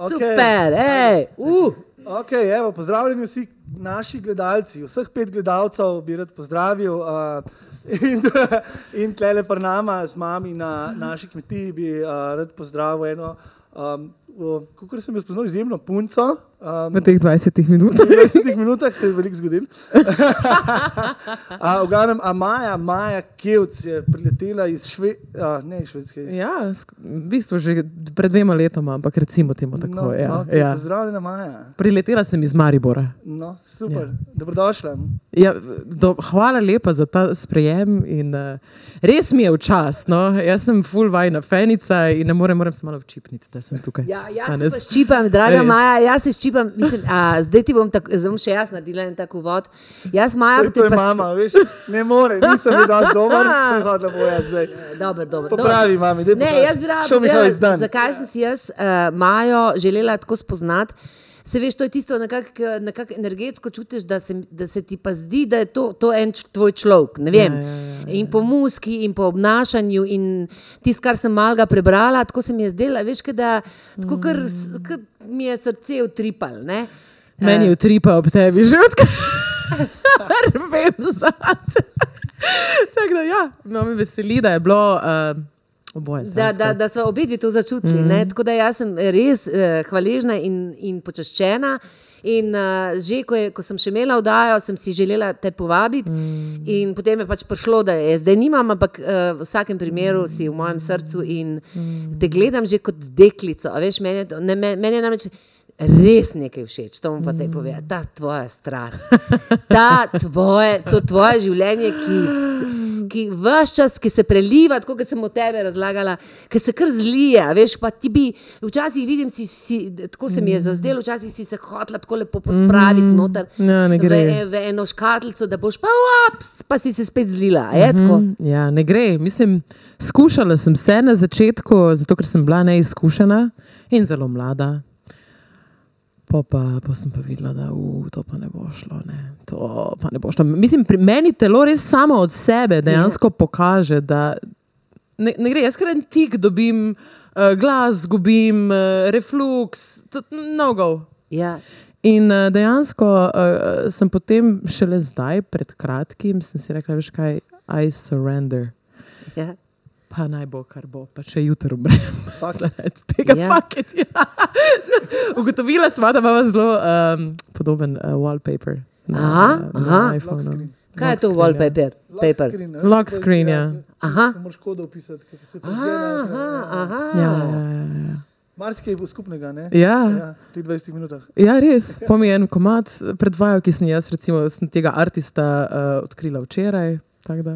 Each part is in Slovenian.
Okay. Super, hej, uh. Okay, evo, pozdravljeni vsi naši gledalci, vseh pet gledalcev bi rad pozdravil. Uh, in in tlele pa nama z mami na naši kmetiji bi uh, rad pozdravil eno, um, kako sem jaz spoznal, izjemno punco. Um, v teh 20 minutah. V 20 minutah se je veliko zgodilo. v glavnem, a Maja, Maja Kevc je priletela iz Šve, a, ne, Švedske. Iz... Ja, v bistvu že pred dvema letoma, ampak recimo temu tako. No, ja, okay, ja. Pozdravljena, Maja. Priletela sem iz Maribora. No, super, ja. dobrodošla. Ja, do, hvala lepa za ta sprejem. In, uh, res mi je včas. No? Jaz sem full vajna fenica in ne morem, moram se malo včipniti, da sem tukaj. Ja, jaz se pa ščipam, draga res. Maja, jaz se ščipam ščipam, mislim, a, zdaj ti bom, tak, zdaj bom še jaz naredila en tak uvod. Jaz, Maja, to je pa... mama, veš, ne more, nisem videl dober, hodila boja zdaj. Dobro, dobro. Popravi, mami, dej Ne, jaz bi rada povedala, zakaj sem si jaz uh, Majo želela tako spoznati. Se veš, to je tisto, nekako nekak energetsko čutiš, da se, da se ti pa zdi, da je to, to en tvoj človek. Ja, ja, ja, ja. In po muski, in po obnašanju, in tisto, kar sem malga prebrala, tako se mi je zdelo, veš, da tako, kar, kar mi je srce utripalo. Meni je utripalo ob tebi, že odkar vem zadnje. Tako da, ja, no, me veseli, da je bilo. Uh, Oboje, da, da, da so obe dve to začutili. Mm -hmm. Tako da jaz sem res uh, hvaležna in, in počaščena. In uh, že ko, je, ko sem še imela vdajo, sem si želela te povabiti, mm. in potem je pač prišlo, da je zdaj nimam, ampak uh, v vsakem primeru si v mojem srcu in mm. te gledam že kot deklico. Veš, meni, je, ne, meni je namreč res nekaj všeč, to mu pa te Mm. pove. Ta tvoja strast, ta tvoje, to tvoje življenje, ki, ki vse čas, ki se preliva, tako kot sem o tebi razlagala, ki se kar zlije. Veš, pa ti bi, včasih vidim, si, si, tako se mi je zazdelo, včasih si se hotla tako lepo pospraviti noter Ja, ne gre. v, v eno škatlico, da boš pa ups, pa si se spet zlila. Je, tako? Ja, ne gre. Mislim, skušala sem se na začetku, zato ker sem bila neizkušena in zelo mlada. Pa, pa, pa sem pa videla, da uh, to pa ne bo šlo. Ne. To pa ne bo šlo. Mislim, pri meni telo res samo od sebe dejansko pokaže, da ne, ne gre. Jaz kar en tik dobim, uh, glas zgubim, uh, refluks, mnogo. Ja. In uh, dejansko uh, sem potem šele zdaj, pred kratkim, sem si rekla, veš kaj, I surrender. Ja. Pa naj bo, kar bo, pa če jutro umrem. Tega Ja. ja. paket. Ja. Ugotovila smo, da imamo zelo um, podoben uh, wallpaper. Aha, aha. Lock iPhoneu. screen. Kaj je to screen, wallpaper? Paper. Lock screen, ja. Aha. Moraš kodo opisati, kako se to Aha, zgodi. aha. Ja, ja, ja, ja. Marsikaj bo skupnega, ne? Ja. Ja, v teh 20 minutah. Ja, res. Pa mi je en komat predvajal, ki sem jaz, recimo, sem tega artista uh, odkrila včeraj. tako da.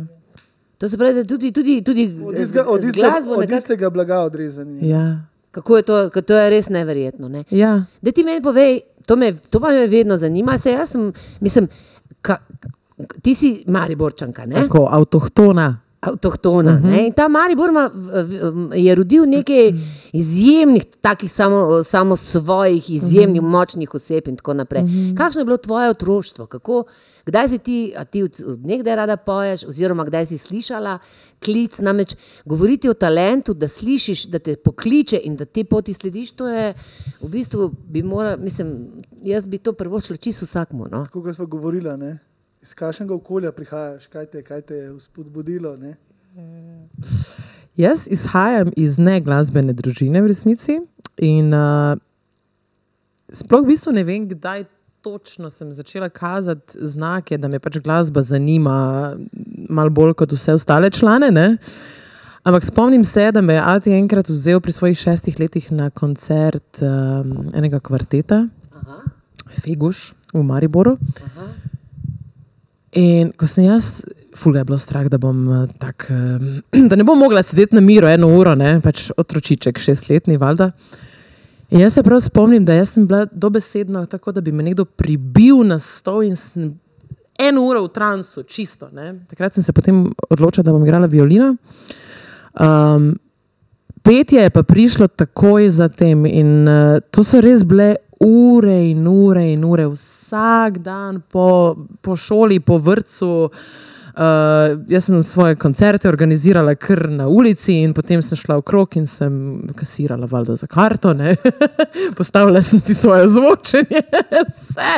To se pravi, da tudi, tudi, tudi Od istega, od istega, glasbo od istega blaga odrezani. Ja. Kako je to, to je res neverjetno. Ne? Ja. Da ti meni povej, to, me, to pa me vedno zanima. Se jaz sem, mislim, ka, ti si Mariborčanka, ne? Tako, avtohtona. Avtohtona. Uh -huh. In ta Maribor v- je rodil nekaj izjemnih, takih samo, samo svojih, izjemnih, uh -huh. močnih oseb in tako naprej. Uh -huh. Kakšno je bilo tvoje otroštvo? Kako, kdaj si ti, a ti od, od nekdaj rada poješ, oziroma kdaj si slišala klic? Namreč govoriti o talentu, da slišiš, da te pokliče in da te poti slediš, to je v bistvu bi moral, mislim, jaz bi to prvočila čisto vsakmu. No? Kot smo govorili, ne? Iz kakšnega okolja prihajaš, kaj te, kaj te je spodbudilo. Ne? Jaz izhajam iz neglasbene družine v resnici in uh, sploh v bistvu ne vem, kdaj točno sem začela kazati znake, da me pač glasba zanima, malo bolj kot vse ostale člane. Ne? Ampak spomnim se, da me je Ati enkrat vzel pri svojih šestih letih na koncert um, enega kvarteta, Aha, Feguš v Mariboru. aha. In ko sem jaz, fulga je bilo strah, da, bom, eh, tak, eh, da ne bom mogla sedeti na miru eno uro, ne, pač otročiček, šestletni, valjda. In jaz se prav spomnim, da sem bila dobesedna, tako da bi me nekdo pribil na stol in sem eno uro v transu, čisto. Ne. Takrat sem se potem odločila, da bom igrala violino. Um, petje je pa prišlo takoj zatem in uh, to so res bile ure in ure in ure, vsak dan po, po šoli, po vrtu. Uh, jaz sem svoje koncerte organizirala kar na ulici, in potem sem šla v krog in sem kasirala valjda za karto. ne. Postavila sem si svoje zvočenje, vse.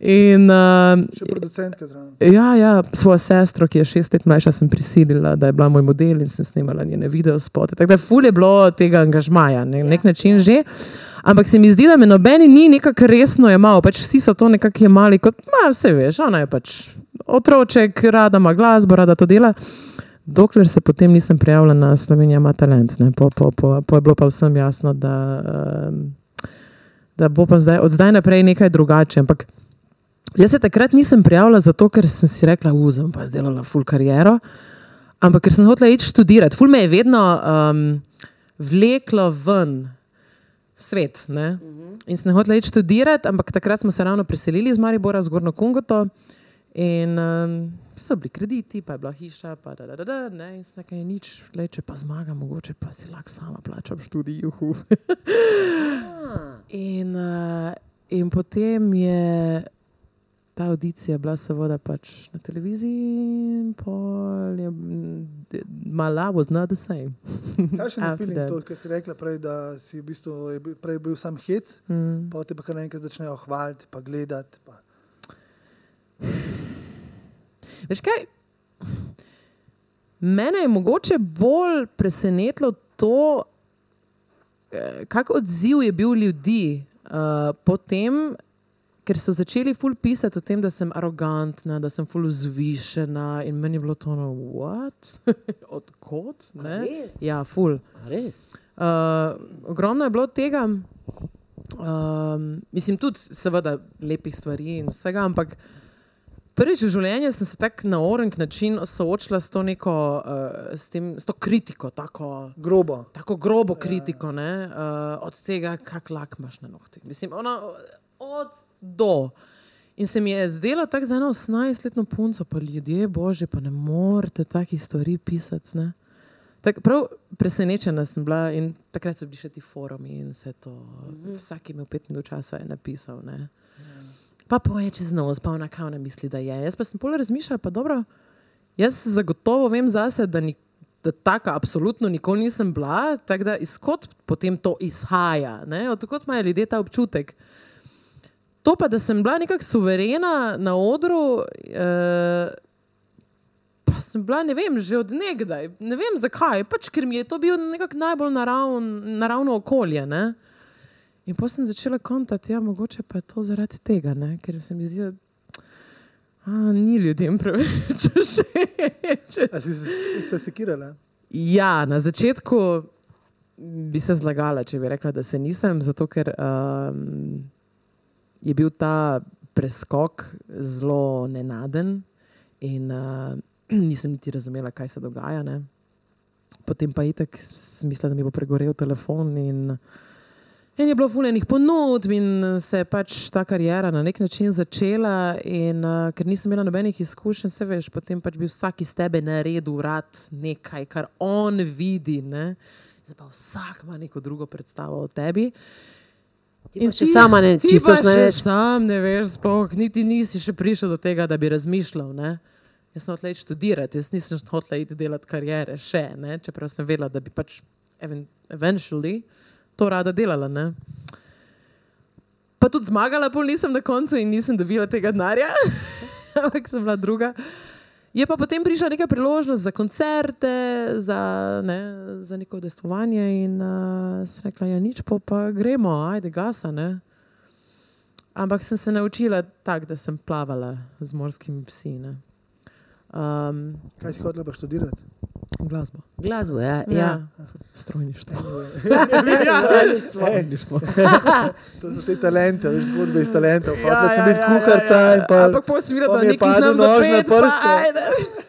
In, uh, Še producentka zraven. Ja, ja, svojo sestro, ki je šest let mlajša, sem prisilila, da je bila moj model in sem snimala njene videospote. Tako da ful je bilo tega angažmaja, na nek način že. Ampak se mi zdi, da me nobeni ni nekako resno jemal, pač vsi so to nekako jemali kot, ma, vse veš, ona je pač otroček, rada ima glasbo, rada to dela. Dokler se potem nisem prijavila na Slovenijo, ima talent. ne. Po, po, po, po je bilo pa vsem jasno, da, da bo pa zdaj, od zdaj naprej nekaj drugače. Ampak Jaz se takrat nisem prijavila zato, ker sem si rekla, uzem pa zdaj delala full kariero, ampak ker sem hotela iti študirati. Ful me je vedno um, vleklo ven v svet. Ne? In sem hotela iti študirati, ampak takrat smo se ravno preselili iz Maribora, zgornjo Kungoto. In um, so bili krediti, pa je bila hiša, pa da, da, da, da ne, in se kaj nič, le, če pa zmaga, mogoče pa si lahko sama plačam študij, juhu. in, uh, in potem je ta audicija bila seveda pač na televiziji, in pol je mala, was not the same. Kakšen je After feeling that. to, kar si rekla prej, da si v bistvu prej bil sam hec, Mm. pa te pa kar naenkrat začnejo hvaliti, pa gledati. Veš kaj? Mene je mogoče bolj presenetilo to, eh, kak odziv je bil ljudi uh, potem, ker so začeli ful pisati o tem, da sem arogantna, da sem ful vzvišena in meni je bilo to, no, what? Odkot? Ja, ful. Uh, ogromno je bilo tega, um, mislim, tudi, seveda, lepih stvari in vsega, ampak prvič v življenju sem se tako na orenk način soočila s to neko, uh, s, tem, s to kritiko, tako, Grobo. tako grobo kritiko, ne, uh, od tega, kak lak imaš na nohtih. Mislim, ono, od do. In se mi je zdelo tako za eno 18-letno punco, pa ljudje, bože, pa ne morete takih stvari pisati. Ne? Tak, prav presenečena sem bila in takrat so bili še ti forumi in vse to. Vsak je imel pet minut časa in napisal. Ne? Pa poje čez nos, pa ona kao ne misli, da je. Jaz pa sem pol razmišljala, pa dobro, jaz zagotovo vem zase, da, ni, da taka absolutno nikoli nisem bila, tako da izkot potem to izhaja, ne? odkot imajo ljudje ta občutek. To pa, da sem bila nekako suverena na odru, eh, pa sem bila, ne vem, že od nekdaj, ne vem zakaj, pač ker mi je to bilo nekako najbolj naravn, naravno okolje. Ne? In potem sem začela kontati, ja, mogoče pa je to zaradi tega, ne? ker se mi zdi, da a, ni ljudem preveč všeč. Si, se sekirala? Ja, na začetku bi se zlagala, če bi rekla, da se nisem, zato ker um, je bil ta preskok zelo nenaden in uh, nisem niti razumela, kaj se dogaja. Ne. Potem pa itek sem mislila, da mi bo pregorel telefon in, in je bilo fulejnih ponudb in se je pač ta karijera na nek način začela in uh, ker nisem imela nobenih izkušenj, se veš, potem pač bi vsak iz tebe naredil rad nekaj, kar on vidi. Ne. Zdaj pa vsak ima neko drugo predstavo o tebi. Ti pa še sama ne ti čisto ne veš. Sam ne veš, sploh niti nisi še prišel do tega, da bi razmišljal. Ne? Jaz sem hotel študirati, jaz nisem hotel iti delati karijere še, ne? čeprav sem vedela, da bi pač even- eventually to rada delala. Ne? Pa tudi zmagala, pol nisem na koncu in nisem dobila tega denarja, ampak sem bila druga. Je pa potem prišla neka priložnost za koncerte, za, ne, za neko udestovanje in uh, sem rekla, ja, nič, po pa gremo, ajde, gasa. Ne. Ampak sem se naučila tako, da sem plavala z morskimi psi. Um, Kaj si hotela pa študirati? Glasbo. Glasbo, ja. ja. Strojništvo. Strojništvo. to so te talente, veš, zgodbe iz talentov. Ja, sem ja, biti ja, kuharca ja, ja. in pa. Ampak pol sem videla, pa da mi je nekaj padel znam nož na prste.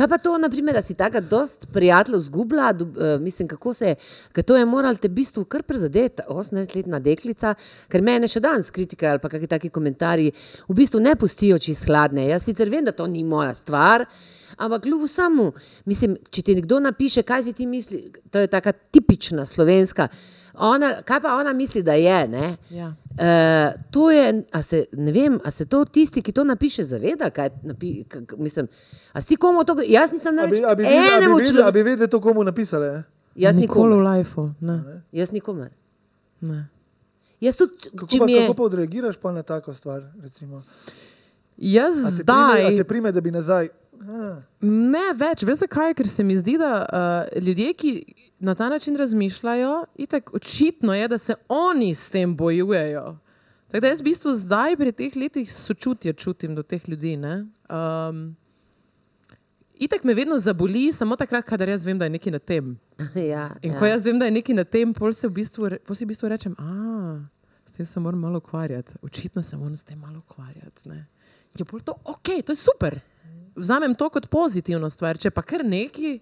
Kaj pa to, naprimer, si tako dost prijateljev zgubila, dob- eh, mislim, kako se je, ker to je moralo te v bistvu kar prizadeti, 18-letna deklica, ker mene še danes kritika ali pa kakšni taki komentarji v bistvu ne pustijo čist hladne. Jaz sicer vem, da to ni moja stvar, ampak kljub vsemu, mislim, če ti nekdo napiše, kaj si ti misli, to je taka tipična slovenska, ona, kaj pa ona misli, da je, ne? Ja. Uh, to je, a se, ne vem, a se to tisti, ki to napiše, zaveda, kaj napi, k, k, mislim. A si komu to, jaz nisem največ a bi, a bi, enemu videli, a človeku. bi vedeli to, komu napisali? eh? Jaz Nikoli nikomu. v lifeu. Ne, Jaz nikomu. ne. Jaz tudi, Kako pa, je. kako pa odreagiraš pa na tako stvar? Recimo? Jaz A te zdaj. Prime, a te prime, da bi nazaj. Ne več, veš zakaj? Ker se mi zdi, da uh, ljudje, ki na ta način razmišljajo, itak očitno je, da se oni s tem bojujejo. Tako da jaz v bistvu zdaj pri teh letih sočutje čutim do teh ljudi. ne. Um, itak me vedno zaboli, samo takrat, kadar jaz vem, da je nekaj na tem. Ja, In ja. ko jaz vem, da je nekaj na tem, pol, se v bistvu, pol si v bistvu rečem, a s tem se moram malo ukvarjati. Očitno se moram s tem malo ukvarjati. Ne. Je bolj to ok, to je super. Vzamem to kot pozitivno stvar, če pa kar neki,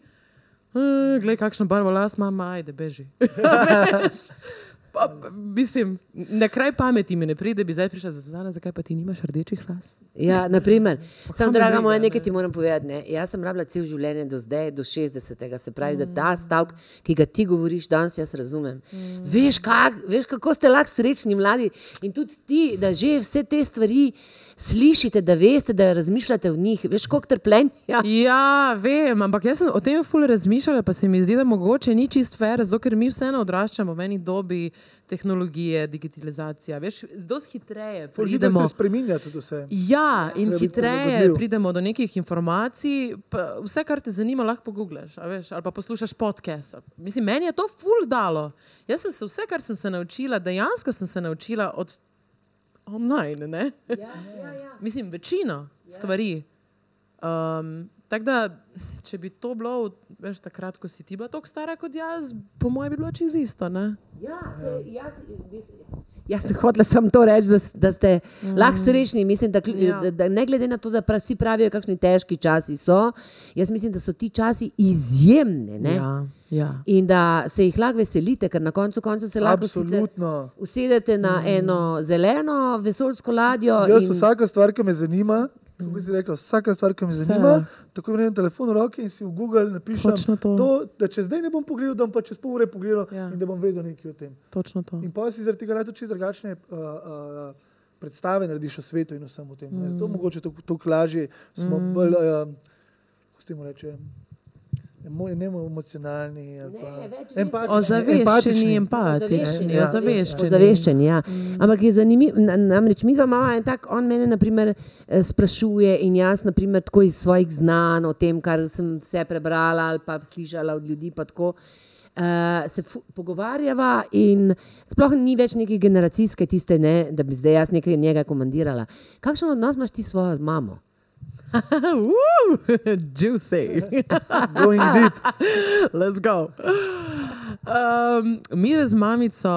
"Eh, glej, kakšno barvo las ima, ajde, beži. Pa, mislim, na kraj pameti mi ne pride, bi zdaj prišla za Zuzana, zakaj pa ti nimaš rdečih las? Ja, naprimer, kam sam, draga moja, nekaj ti moram povedati. Ne? Jaz sem rabila cel življenje do zdaj, do 60. Se pravi, da ta stavek, ki ga ti govoriš danes, jaz razumem. Veš, kak, veš, kako ste lahko srečni mladi in tudi ti, da že vse te stvari slišite, da veste, da razmišljate v njih. Veš, koliko trpljenja. Ja, vem, ampak jaz sem o tem ful razmišljala, pa se mi zdi, da mogoče ni čist fair, zato ker mi vseeno odraščamo v eni dobi tehnologije, digitalizacija. Veš, zelo hitreje pridemo. se spreminja tudi vse. Ja, in Treba hitreje pridemo do nekih informacij. pa Vse, kar te zanima, lahko pogoogleš, a veš, ali pa poslušaš podcast. Mislim, meni je to ful dalo. Jaz sem se vse, kar sem se naučila, dejansko sem se naučila od online. Ne? Ja, ja, ja. Mislim, večino stvari. Um, tako da, če bi to bilo, veš, takrat, ko si ti bila tako stara kot jaz, po mojem, bi bilo čisto isto. Ne? Ja, se, jaz, jaz sem hotela samo to reči, da, da ste mm. lahko srečni. Mislim, da, Ja. da, da ne glede na to, da prav, vsi pravijo, kakšni težki časi so, jaz mislim, da so ti časi izjemni. ne. Ja, ja. In da se jih lahko veselite, ker na koncu, se lahko Absolutno. usedete na eno zeleno vesoljsko ladjo. Jaz in- vsaka stvar, ki me zanima, kako bi si rekla, vsaka stvar, ki me Vse. zanima, tako imam telefon v roki in si v Google napišem, Točno to. to, da če zdaj ne bom pogledal, da bom pa čez pol ure pogledal Ja. in da bom vedel nekaj o tem. Točno to. In pa si zaradi tega lahko čisto drugačne uh, uh, predstave narediš o svetu in vsem o tem. Mm. Zato mogoče to, to lažje smo mm. bolj, uh, kako se temu reče, emo, ne emocionalni. ali Ne, pa empatični, Ozaveščeni, empatični. empatični, Ozaveščeni, ja, ozaveščeni. Ja. Ampak je zanimivo, na- namreč mi dva imamo en tak, on mene naprimer, eh, sprašuje in jaz naprimer, tako iz svojih znanj o tem, kar sem vse prebrala ali pa slišala od ljudi. pa tako, Uh, se pogovarjava, in sploh ni več neke generacijske, tiste, ne, da bi zdaj jaz nekaj njega komandirala. Kakšen odnos imaš ti s svojo mamo? Woo, Juicy. Going deep. Let's go. Um, mi z mamico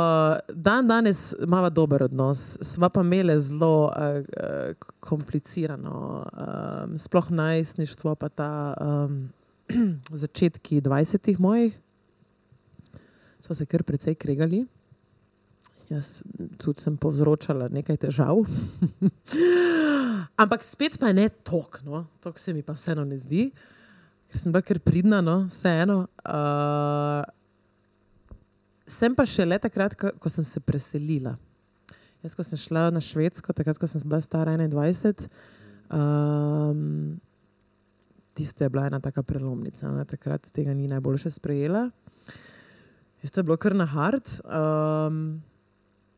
dan danes imamo dober odnos, sva pa imeli zelo uh, uh, komplicirano, um, sploh najstništvo, pa ta um, začetki 20-ih mojih. So se kar precej kregali. Jaz tudi sem povzročala nekaj težav. Ampak spet pa ne tok, no. tok se mi pa vseeno ne zdi, ker sem bila kar pridna, no, vseeno. Uh, sem pa šele takrat, ko, ko sem se preselila. Jaz, ko sem šla na Švedsko, takrat, ko sem bila stara 21, um, tiste je bila ena taka prelomnica. Ne? Takrat tega ni najboljše sprejela. Tiste je bilo kar na hard. Um,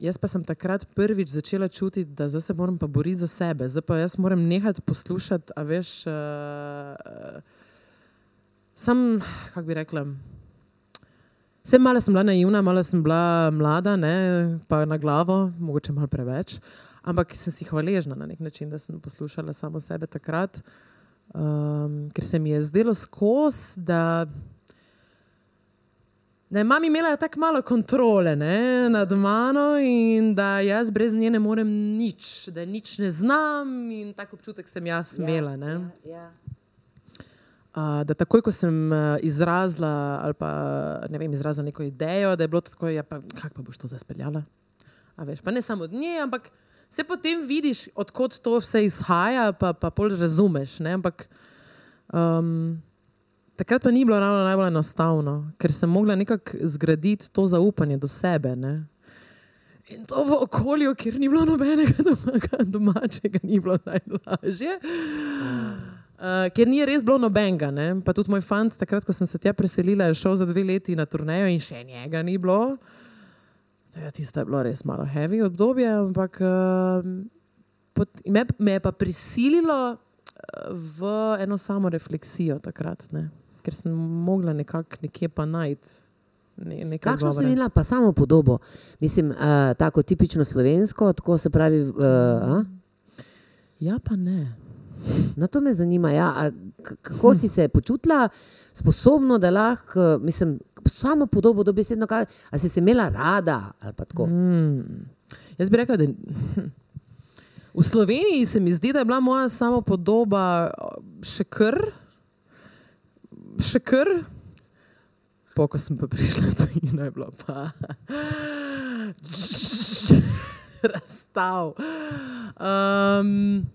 jaz pa sem takrat prvič začela čutiti, da zdaj se moram pa boriti za sebe, zdaj pa jaz moram nehati poslušati, a veš. Uh, Sam, kako bi rekla, Vse malo sem bila naivna, malo sem bila mlada, ne, pa na glavo, mogoče malo preveč. Ampak sem si hvaležna na nek način, da sem poslušala samo sebe takrat, um, ker se mi je zdelo skozi, da, da je mama imela tako malo kontrole ne, nad mano in da jaz brez nje ne morem nič, da nič ne znam in tak občutek sem jaz imela. ne. Ja, ja. Uh, da takoj, ko sem izrazila, ali pa ne vem, izrazila neko idejo, da je bilo tako, ja, pa, kako pa boš to zaspeljala. A veš, pa ne samo od nje, ampak se potem vidiš, odkot to vse izhaja, pa, pa pol razumeš. Ne? Ampak um, takrat pa ni bilo ravno najbolj enostavno, ker sem mogla nekako zgraditi to zaupanje do sebe. Ne? In to v okolju, kjer ni bilo nobenega doma, domačega, ni bilo najlažje. Uh, ker ni res bilo nobenega. Ne? Pa tudi moj fant, takrat, ko sem se tja preselila, je šel za dve leti na turnejo in še njega ni bilo. Ja, Tisto je bilo res malo heavy obdobje, ampak uh, pot, me, me je pa prisililo uh, v eno samo refleksijo takrat, ne? Ker sem mogla nekako nekje pa najti. Ne, Kakšno si odgovore. imela pa samo podobo? Mislim, uh, tako tipično slovensko, tako se pravi. Uh, Ja, pa ne. no, to me zanima. Ja. A Kako si se počutila, sposobno, da lahko, mislim, samo podobo, dobesedno, kaj, a si se imela rada ali pa tako? Mm. Jaz bi rekla, da v Sloveniji se mi zdi, da je bila moja samopodoba še kar, še kar. Po, ko sem pa prišla tu in je bilo pa razstav. Um,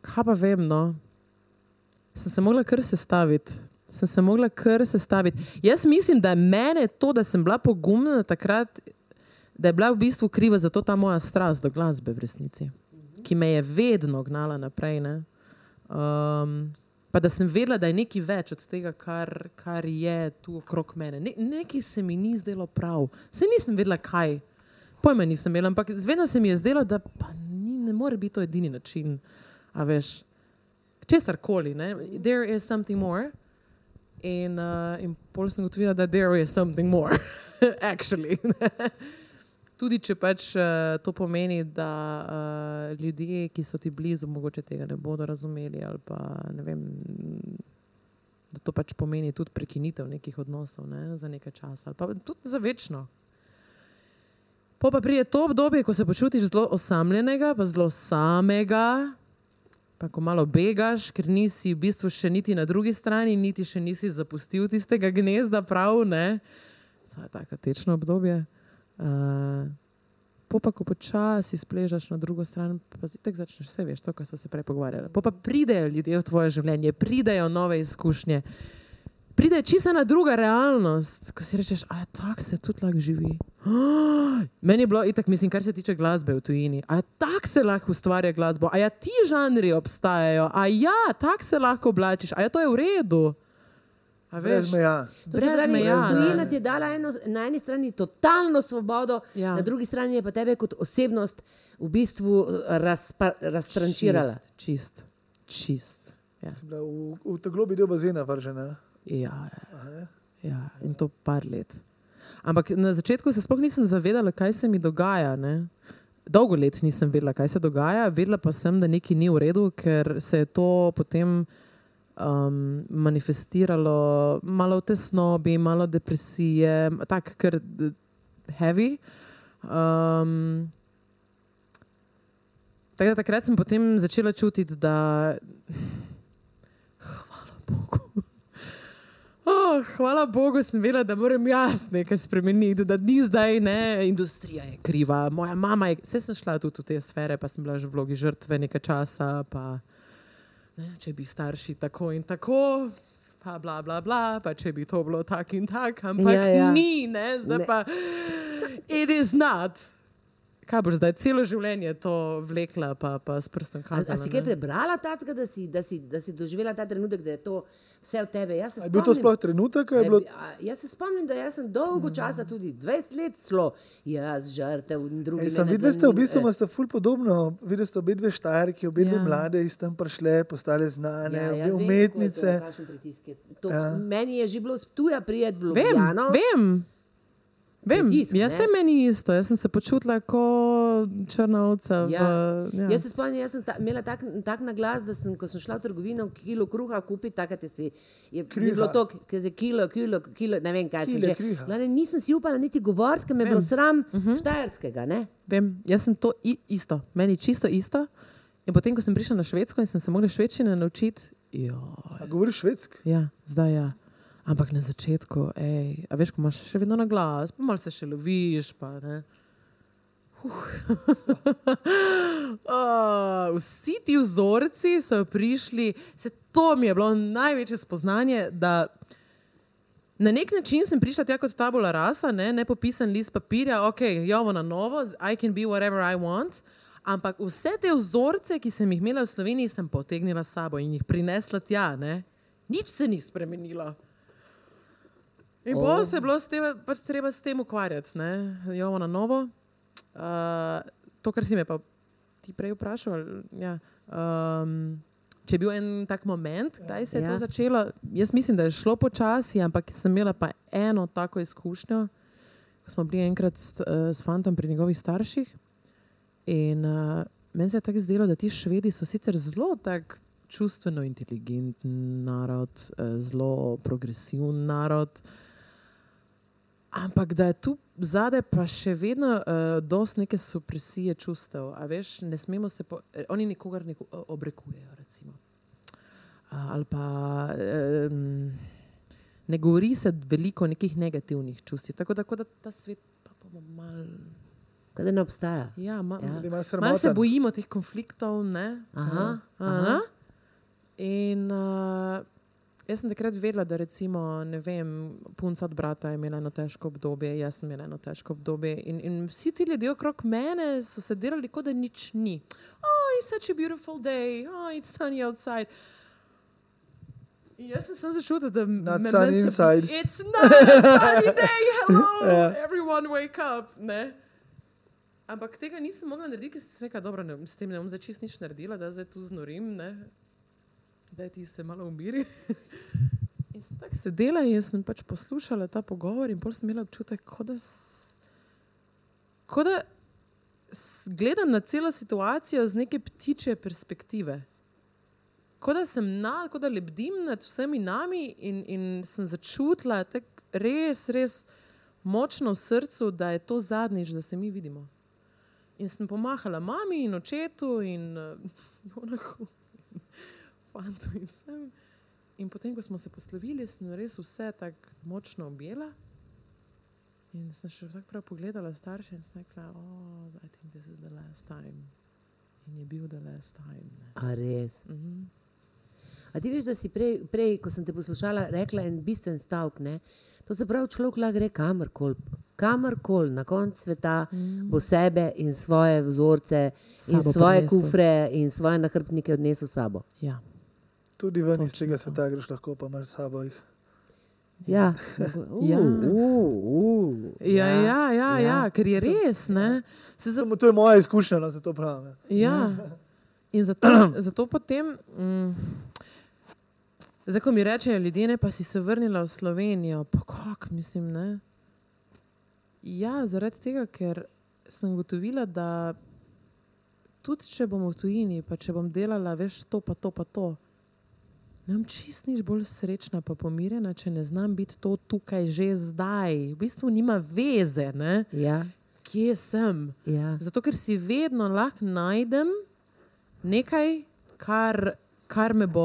kaj pa vem, no? Sem se mogla kar sestaviti. Sem se mogla kar sestaviti. Jaz mislim, da je mene to, da sem bila pogumna takrat, da je bila v bistvu kriva za to ta moja strast do glasbe v resnici, ki me je vedno gnala naprej. ne. Um, pa da sem vedela, da je nekaj več od tega, kar, kar je tu okrog mene. Ne, nekaj se mi ni zdelo prav. Se nisem vedela, kaj. Pojma nisem imela, ampak vedno se mi je zdelo, da pa ni, ne more biti to edini način. A veš, česar koli, there is something more. In, uh, in pol sem ugotovila, da there is something more, actually. Tudi če pač uh, to pomeni, da uh, ljudje, ki so ti blizu, mogoče tega ne bodo razumeli, ali pa ne vem, da to pač pomeni tudi prekinitev nekih odnosov ne, za nekaj časa, ali pa tudi za večno. Po pa pride to obdobje, ko se počutiš zelo osamljenega, pa zelo samega, pa ko malo begaš, ker nisi v bistvu še niti na drugi strani, niti še nisi zapustil tistega gnezda, prav ne. To je tako tečno obdobje. Uh, pa, ko počasi spležeš na drugo stran, pa zitek začneš vse veš, to, kar smo se prej pogovarjali. Po pa pridejo ljudje v tvoje življenje, pridejo nove izkušnje, pride čisto ena druga realnost, ko si rečeš, a je tako se tudi lahko živi. Meni je bilo itak, mislim, kar se tiče glasbe v tujini. A je tako se lahko ustvarja glasbo, a ja ti žanri obstajajo, a ja, tako se lahko oblačiš, a ja to je v redu. A Brez veš, meja. Brez pravi, meja, tujina ti je dala eno, na eni strani totalno svobodo, Ja. na drugi strani je pa tebe kot osebnost v bistvu eh, razpa, raztrančirala. Čist, čist. čist. Ja. Si bila v, v ta globi del bazena vržena. Ja, ja. ja, in to par let. Ampak na začetku se sploh nisem zavedala, kaj se mi dogaja. Ne? Dolgo let nisem vedela, kaj se dogaja, vedela pa sem, da nekaj ni v redu, ker se je to potem um, manifestiralo malo v tesnobi, malo depresije, tako kar eh, heavy. Um, tako da takrat sem potem začela čutiti, da hvala Bogu. Oh, hvala Bogu, sem vedela, da moram jaz nekaj spremeniti, da ni zdaj ne, industrija je kriva. Moja mama je, vse sem šla tudi v te sfere, pa sem bila že v vlogi žrtve nekaj časa. Pa, ne, če bi starši tako in tako, pa bla bla bla, pa če bi to bilo tako in tako, ampak Ja, ja, ni, ne, zdaj Ne. pa it is not. Kaj boš zdaj celo življenje to vlekla, pa, pa s prstom kazala? a si kaj prebrala tacga, da si, da, si, da si doživela ta trenutek, da je to vse v tebe? Jaz se A Je bil to spomnim- sploh trenutek? Je bilo, bi- a, Jaz se spomnim, da jaz sem dolgo časa, tudi 20 let, celo jaz žrtev in drugi. Ej, sem videl, ste v bistvu imate ful podobno. Videli ste obe dve štajerki, obe dve Ja. mlade iz tam prišle, postale znane, Ja, obe vem, umetnice. je to, Ja. Meni je že bilo tuja prijet v Vem, Ljubljano. vem. Vem, Pritisk, jaz ne? se meni isto, jaz sem se počutila kot črnovca. Ja. V, ja. Jaz se spomnim, jaz sem ta, imela tak, tak naglas, da sem, ko sem šla v trgovino, kilo kruha kupiti, takrat si, je ni Kruha. bilo to, ker je kilo, kilo, kilo, ne vem kaj se Kile že. kruha. Glavne, nisem si upala niti govoriti, ker me je bilo sram uh -huh. štajerskega, ne? Vem, jaz sem to i, isto, meni čisto isto. In potem, ko sem prišla na Švedsko in sem se mogla švedščine naučiti, jo, A govoriš švedsk? ja, zdaj ja. Ampak na začetku, ej, a veš, ko imaš še vedno na glas, pa malo se še loviš. Pa, ne. oh, vsi ti vzorci so prišli, se to mi je bilo največje spoznanje, da Na nek način sem prišla tja kot tabula rasa, ne, ne popisan list papirja, ok, jovo na novo, I can be whatever I want. Ampak vse te vzorce, ki sem jih imela v Sloveniji, sem potegnila s sabo in jih prinesla tja. Ne. Nič se ni spremenilo. In oh. bo se bilo s tem, pač treba s tem ukvarjati, ne, jovo na novo. Uh, to, kar si me pa ti prej vprašal. Ja, um, Če je bil en tak moment, kdaj se je ja. to začelo, jaz mislim, da je šlo počasi, ampak sem imela pa eno tako izkušnjo, ko smo bili enkrat s, uh, s fantom pri njegovih starših. In uh, meni se je tako zdelo, da ti švedi so sicer zelo tak čustveno inteligenten narod, uh, zelo progresiven narod. Ampak da je tu zadaj pa še vedno uh, dosti neke supresije čustev. Veš, ne smemo se, po, oni nikogar ne obrekujejo. Recimo. Uh, ali pa um, ne govori se veliko nekih negativnih čustev. Tako, tako da ta svet pa bomo mal. Da ne obstaja. Ja, ma, Ja. Malo Malo sramoten. se bojimo teh konfliktov. Ne? Aha, Aha. aha. In uh, jaz sem takrat vedela, da recimo, vem, punca od brata je imela eno težko obdobje, jaz sem imela eno težko obdobje. In, in vsi ti ljudje okrog mene so se delali, kot da nič ni. Oh, it's such a beautiful day, oh, it's sunny outside. In jaz sem samo začutila, da Not me- sunny meni se- inside. It's not a sunny day, hello, Ja. everyone wake up. Ne? Ampak tega nisem mogla narediti, ker sem rekla, dobro, ne, s tem ne bom zdaj čist nič naredila, da zdaj tu znorim, ne? Da ti se malo umiri. In sem tako sedela in sem pač poslušala ta pogovor in pol sem imela občutek, da, kot da gledam na celo situacijo z neke ptiče perspektive. Kot da sem na, kot da lebdim nad vsemi nami in, in sem začutila tak res, res močno v srcu, da je to zadnjič, da se mi vidimo. In sem pomahala mami in očetu in uh, Jonahu, fantu in vsem. In potem, ko smo se poslovili, sem res vse tako močno objela. In sem še tako prav pogledala starše in sem rekla, oh, I think this is the last time. In je bil the last time. Ne. A res. Mhm. A ti veš, da si prej, prej, ko sem te poslušala, rekla en bistven stavek. Ne? To se pravi, človek lahko gre kamorkoli, kamorkoli na konec sveta, mm. bo sebe in svoje vzorce, in Sabo svoje prinesel. kufre in svoje nahrbtnike odnesel s sabo. Ja. Tudi ven iz tega to. sveta greš lahko, pa imaš sabo jih. Ja, Ja. uh, uh, uh, Ja, ja, ja, ja, ja, ker je res. Ne? Se za, Samo to je moja izkušnja, no, zato pravim. ja. ja. In zato, zato potem, mm, zdaj, ko mi rečejo ljudje, ne, pa si se vrnila v Slovenijo, pa kako mislim, ne? Ja, zaradi tega, ker sem gotovila, da tudi če bom v tujini, pa če bom delala, veš, to pa to pa to. Ne bom čist nič bolj srečna, pa pomirjena, če ne znam biti to tukaj že zdaj. V bistvu nima veze, ne? ja, kje sem. ja. Zato, ker si vedno lahko najdem nekaj, kar, kar me bo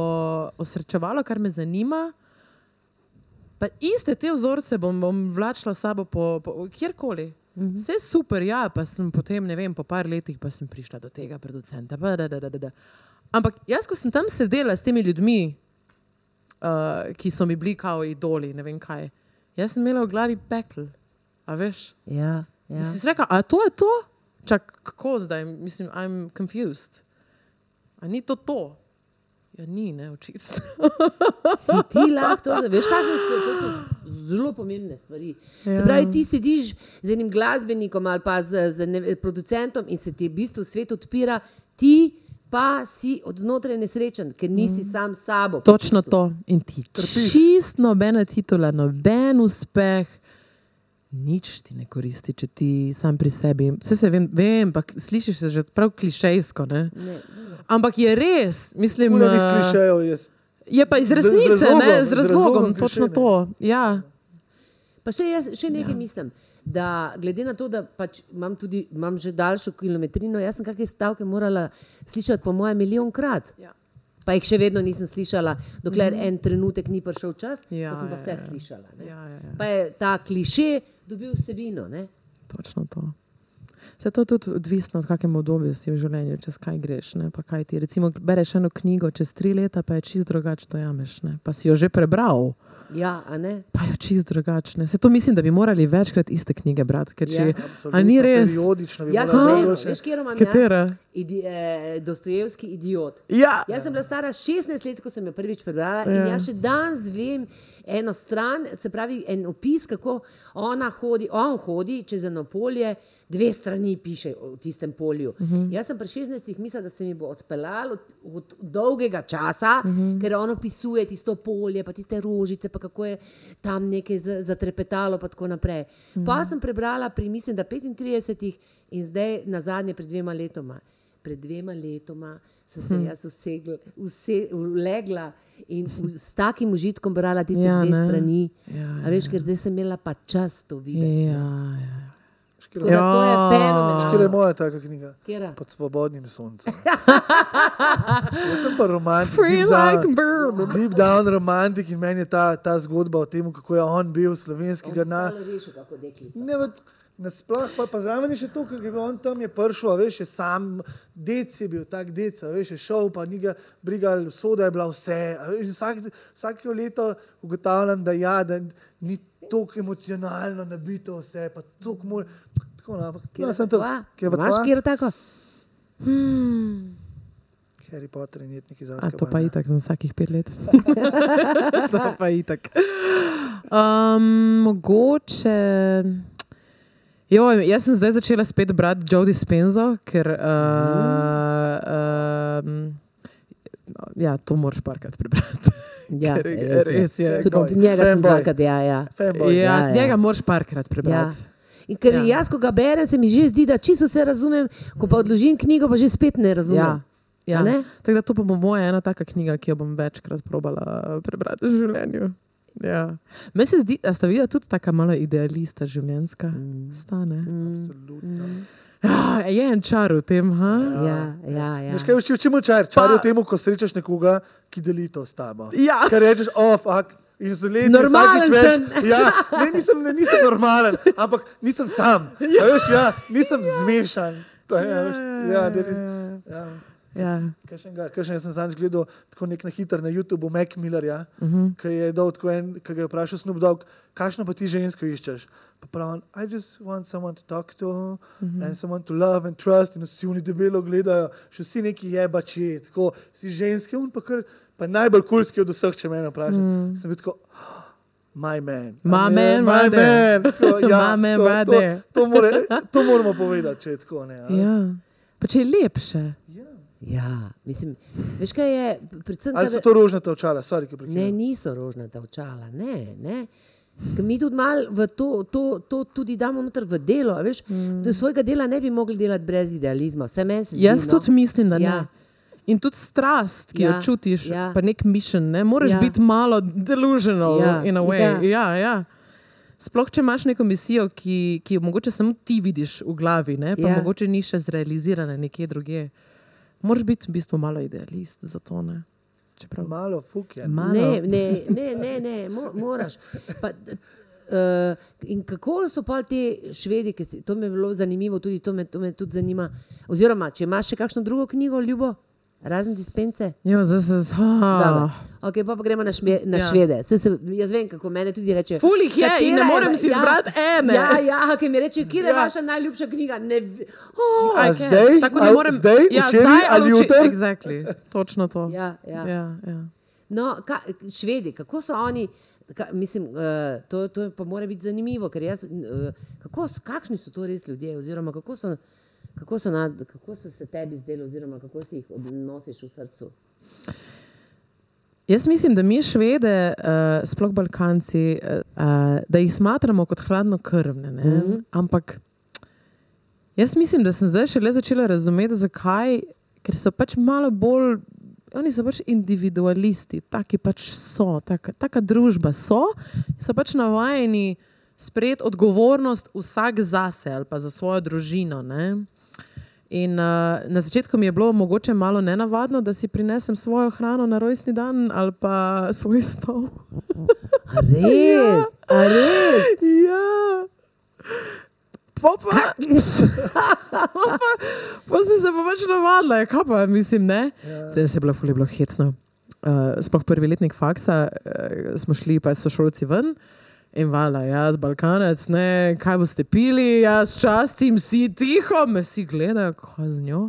osrečevalo, kar me zanima. Pa iste te vzorce bom, bom vlačila sabo po, po kjerkoli. Mhm. Vse super, ja, pa sem potem, ne vem, po par letih pa sem prišla do tega producenta. pa da, da, da, da. Ampak jaz, ko sem tam sedela s temi ljudmi, uh, ki so mi bili kao idoli, ne vem kaj, jaz sem imela v glavi pekel. A veš? ja, Ja. ja. Si rekel, a to je to? Čak, kako zdaj? Mislim, I'm confused. A ni to to? Ja, ni, ne, očitno. Si ti lahko da veš, kakšne so to so zelo pomembne stvari. Ja. Se pravi, ti sediš z enim glasbenikom ali pa z, z ne, producentom in se ti v bistvu svet odpira, ti pa si od znotraj nesrečen, ker nisi mm. sam s sabo. Točno to. In ti čist nobena titula, noben uspeh, nič ti ne koristi, če ti sam pri sebi. Vse se vem, vem pa slišiš se že prav klišejsko. Ne? Ne, Ampak je res, mislim. Teh eh, klišejev je. Je pa iz Z- z resnice, razlogom, ne, z z razlogom, razlogom točno klišej, ne. to. Ja. Pa še, jaz, še nekaj ja. mislim, da glede na to, da pač imam, tudi, imam že daljšo kilometrino, jaz sem kakšne stavke morala slišati, po mojem, milijonkrat. Ja. Pa jih še vedno nisem slišala, dokler mm -hmm. en trenutek ni prišel čas, Ja, ko sem pa ja, vse ja. slišala. ne. Ja, ja, ja. Pa je ta kliše dobil vsebino. Ne? Točno to. Se to tudi odvisno od kakem obdobju si v življenju, čez kaj greš. Ne? Pa kaj ti, recimo, bereš eno knjigo čez tri leta, pa je čist drugače to jameš. Ne? Pa si jo že prebral. Ja, a ne? pa je čist drugačne. Se to mislim, da bi morali večkrat iste knjige brati, ker če Ja. Absolutno, A ni res? Periodično bi sem morali veš, kje imam Katera? jaz? Idi, eh, Dostojevski idiot. Ja, Jaz sem bila stara 16 let, ko sem jo prvič prebrala Ja. in jaz še danes vem eno stran, se pravi en opis, kako ona hodi, on hodi čez eno polje, dve strani piše o tistem polju. Uh -huh. Jaz sem pri 16 mislila, da se mi bo odpeljalo od, od dolgega časa, uh -huh. ker on opisuje tisto polje, pa tiste rožice, pa kako je tam nekaj za- zatrepetalo, pa tako naprej. Uh -huh. Pa sem prebrala pri, mislim, da 35 in zdaj na zadnje pred dvema letoma. Pred dvema letoma sem se jaz usegla, use, ulegla in v, s takim užitkom brala tiste Ja, ja, dve ne. strani. Ja, A veš, ker zdaj sem imela pa čas to videti. ja, ja. Tako da to je Ja. Kjer je fenomenalno. moja taka knjiga? Katera? Pod svobodnim soncem. Jaz sem pa romantik. Free deep like down- bird. Deep down romantik in meni je ta, ta zgodba o tem, kako je on bil slovenskega na. Malo rešil, kako deklica. Ne, nasploh pa, pa zraven je še to, ker je bil on tam je prišel, a veš, je sam, dec je bil tak dec, veš, je šel, pa ni ga brigal, soda je bila vse. a Veš, vsak, vsako leto ugotavljam, da, ja, da ni tako emocionalno nabito vse, pa tako mora. Tako, no, ampak Katera ja, sem to. Kje pa Imaš kjer tako? Harry Potter in jetniki za A to pa itak na vsakih pet let. to pa itak. Um, mogoče. Jo, jaz sem zdaj začela spet brati Joe Dispenzo, ker. Uh, um, ja, to moraš parkrat prebrati. Ja, Ker res je. res je. Tudi Fanboy. njega sem Fanboy. dvakrat, ja, ja. Fanboy. Ja, Ja, ja. njega moraš parkrat Ja. prebrati. In ker Ja. ja. jaz, ko ga berem, se mi že zdi, da čisto vse razumem, ko pa odložim knjigo, pa že spet ne razumem. Ja. Ja. Ne? Tako da to pa bo moja ena taka knjiga, ki jo bom večkrat probala prebrati v življenju. Ja. Meni se zdi, da sta videla tudi tako malo idealista življenjska. Mm. Stane. Absolutno. Ja, je en čar v tem. Ha? Ja, ja, ja. Veš kaj, v čemu čar? Čar je v tem, ko srečaš nekoga, ki deli to s tabo. Ja. Ker rečeš, oh, fuck. In za leti vsakič sem. Ja, ne, nisem, ne, nisem normalen, ampak nisem sam. Ja. Veš, ja, nisem zmešan. To je, ja, veš, ja, da, ja. Ja. Kaj sem zadnjič gledal, tako nek na hiter na YouTubu, Mac Miller, ja, uh Mhm. -huh. ki je dal tako en, ki ga je vprašal Snoop Dogg, kakšno pa ti žensko iščeš. Pa pravi, I just want someone to talk to uh Mhm. -huh. and someone to love and trust. In vsi oni debelo gledajo, še vsi neki jebači, tako si ženske, un pa kar, pa najbolj kulski od vseh, če me vprašaš. Mm. Sem bil tako. My man. My A man, my right there. man. Tako, ja, My man, to, right to, there. to, more, to moramo povedati, če je tako. Ne, a? Ja. Pa če je lepše. Ja. mislim, veš kaj je, predvsem, Ali so to rožnata očala? Sorry, ki Ne, prekinem. niso rožnata očala, ne. ne. Ker Mi tudi malo v to, to, to tudi damo noter v delo. Veš, mm. Svojega dela ne bi mogli delati brez idealizma. Vse meni se zdi. Jaz no. tudi mislim, da ne. Ja. In tudi strast, ki ja, jo čutiš, ja. pa nek mission, ne moraš ja. Biti malo delusional ja. In a way. ja. Ja, ja. Sploh, če imaš neko misijo, ki, ki jo mogoče samo ti vidiš v glavi, ne? pa. Ja. mogoče ni še zrealizirana nekje drugje. Moraš biti v bistvu malo idealist za to. Ne? Čeprav, Malo fuk je. malo. Ne, ne, ne, ne, ne mo, moraš. Pa, uh, in kako so pa ti švedi, ki si, to mi je bilo zanimivo, tudi to me, to me tudi zanima. Oziroma, če imaš še kakšno drugo knjigo, ljubo, razen dispence. Jo, zdaj se Dobro. zha. Okay, pa, pa gremo na, šme, na Ja. ja. švede. Se, se, jaz vem, kako mene tudi reče. Ful jih je in ne "Katera morem si izbrati ene." Ja, ja ki mi reče, kje je Ja. vaša najljubša knjiga. Ne, oh, A Aj, zdaj? Tako da Ali moram, zdaj, ja, včeraj zdaj ali jutri? Exactly. Točno to. ja, ja. Ja, ja. No, ka, švedi, kako so oni, ka, mislim, uh, to, to pa mora biti zanimivo, ker jaz, uh, kako, kakšni so to res ljudje, oziroma kako so, kako so, nad, kako so se tebi zdeli, oziroma kako si jih odnosiš v srcu. Jaz mislim, da mi švede, uh, sploh Balkanci, uh, da jih smatramo kot hladno krvne. Mm -hmm. Ampak jaz mislim, da sem zdaj šele začela razumeti, zakaj. Ker so pač malo bolj, oni so pač individualisti, taki pač so, taka, taka družba so, so pač navajeni sprejeti odgovornost vsak zase ali pa za svojo družino. Ne? In uh, na začetku mi je bilo mogoče malo nenavadno, da si prinesem svojo hrano na rojstni dan ali pa svoj stol. Res, a res. ja. Pa, pa, pa, sem se pa pač navadila, ja, kaj pa mislim, ne? Ja. Zdaj se je bilo, ful je bilo hecno. uh, sploh prvi letnik faksa, uh, smo šli pa sošolci ven. In vala, jaz, Balkanec, ne, kaj boste pili, jaz častim, si tiho, me vsi gledajo, kaj z njo.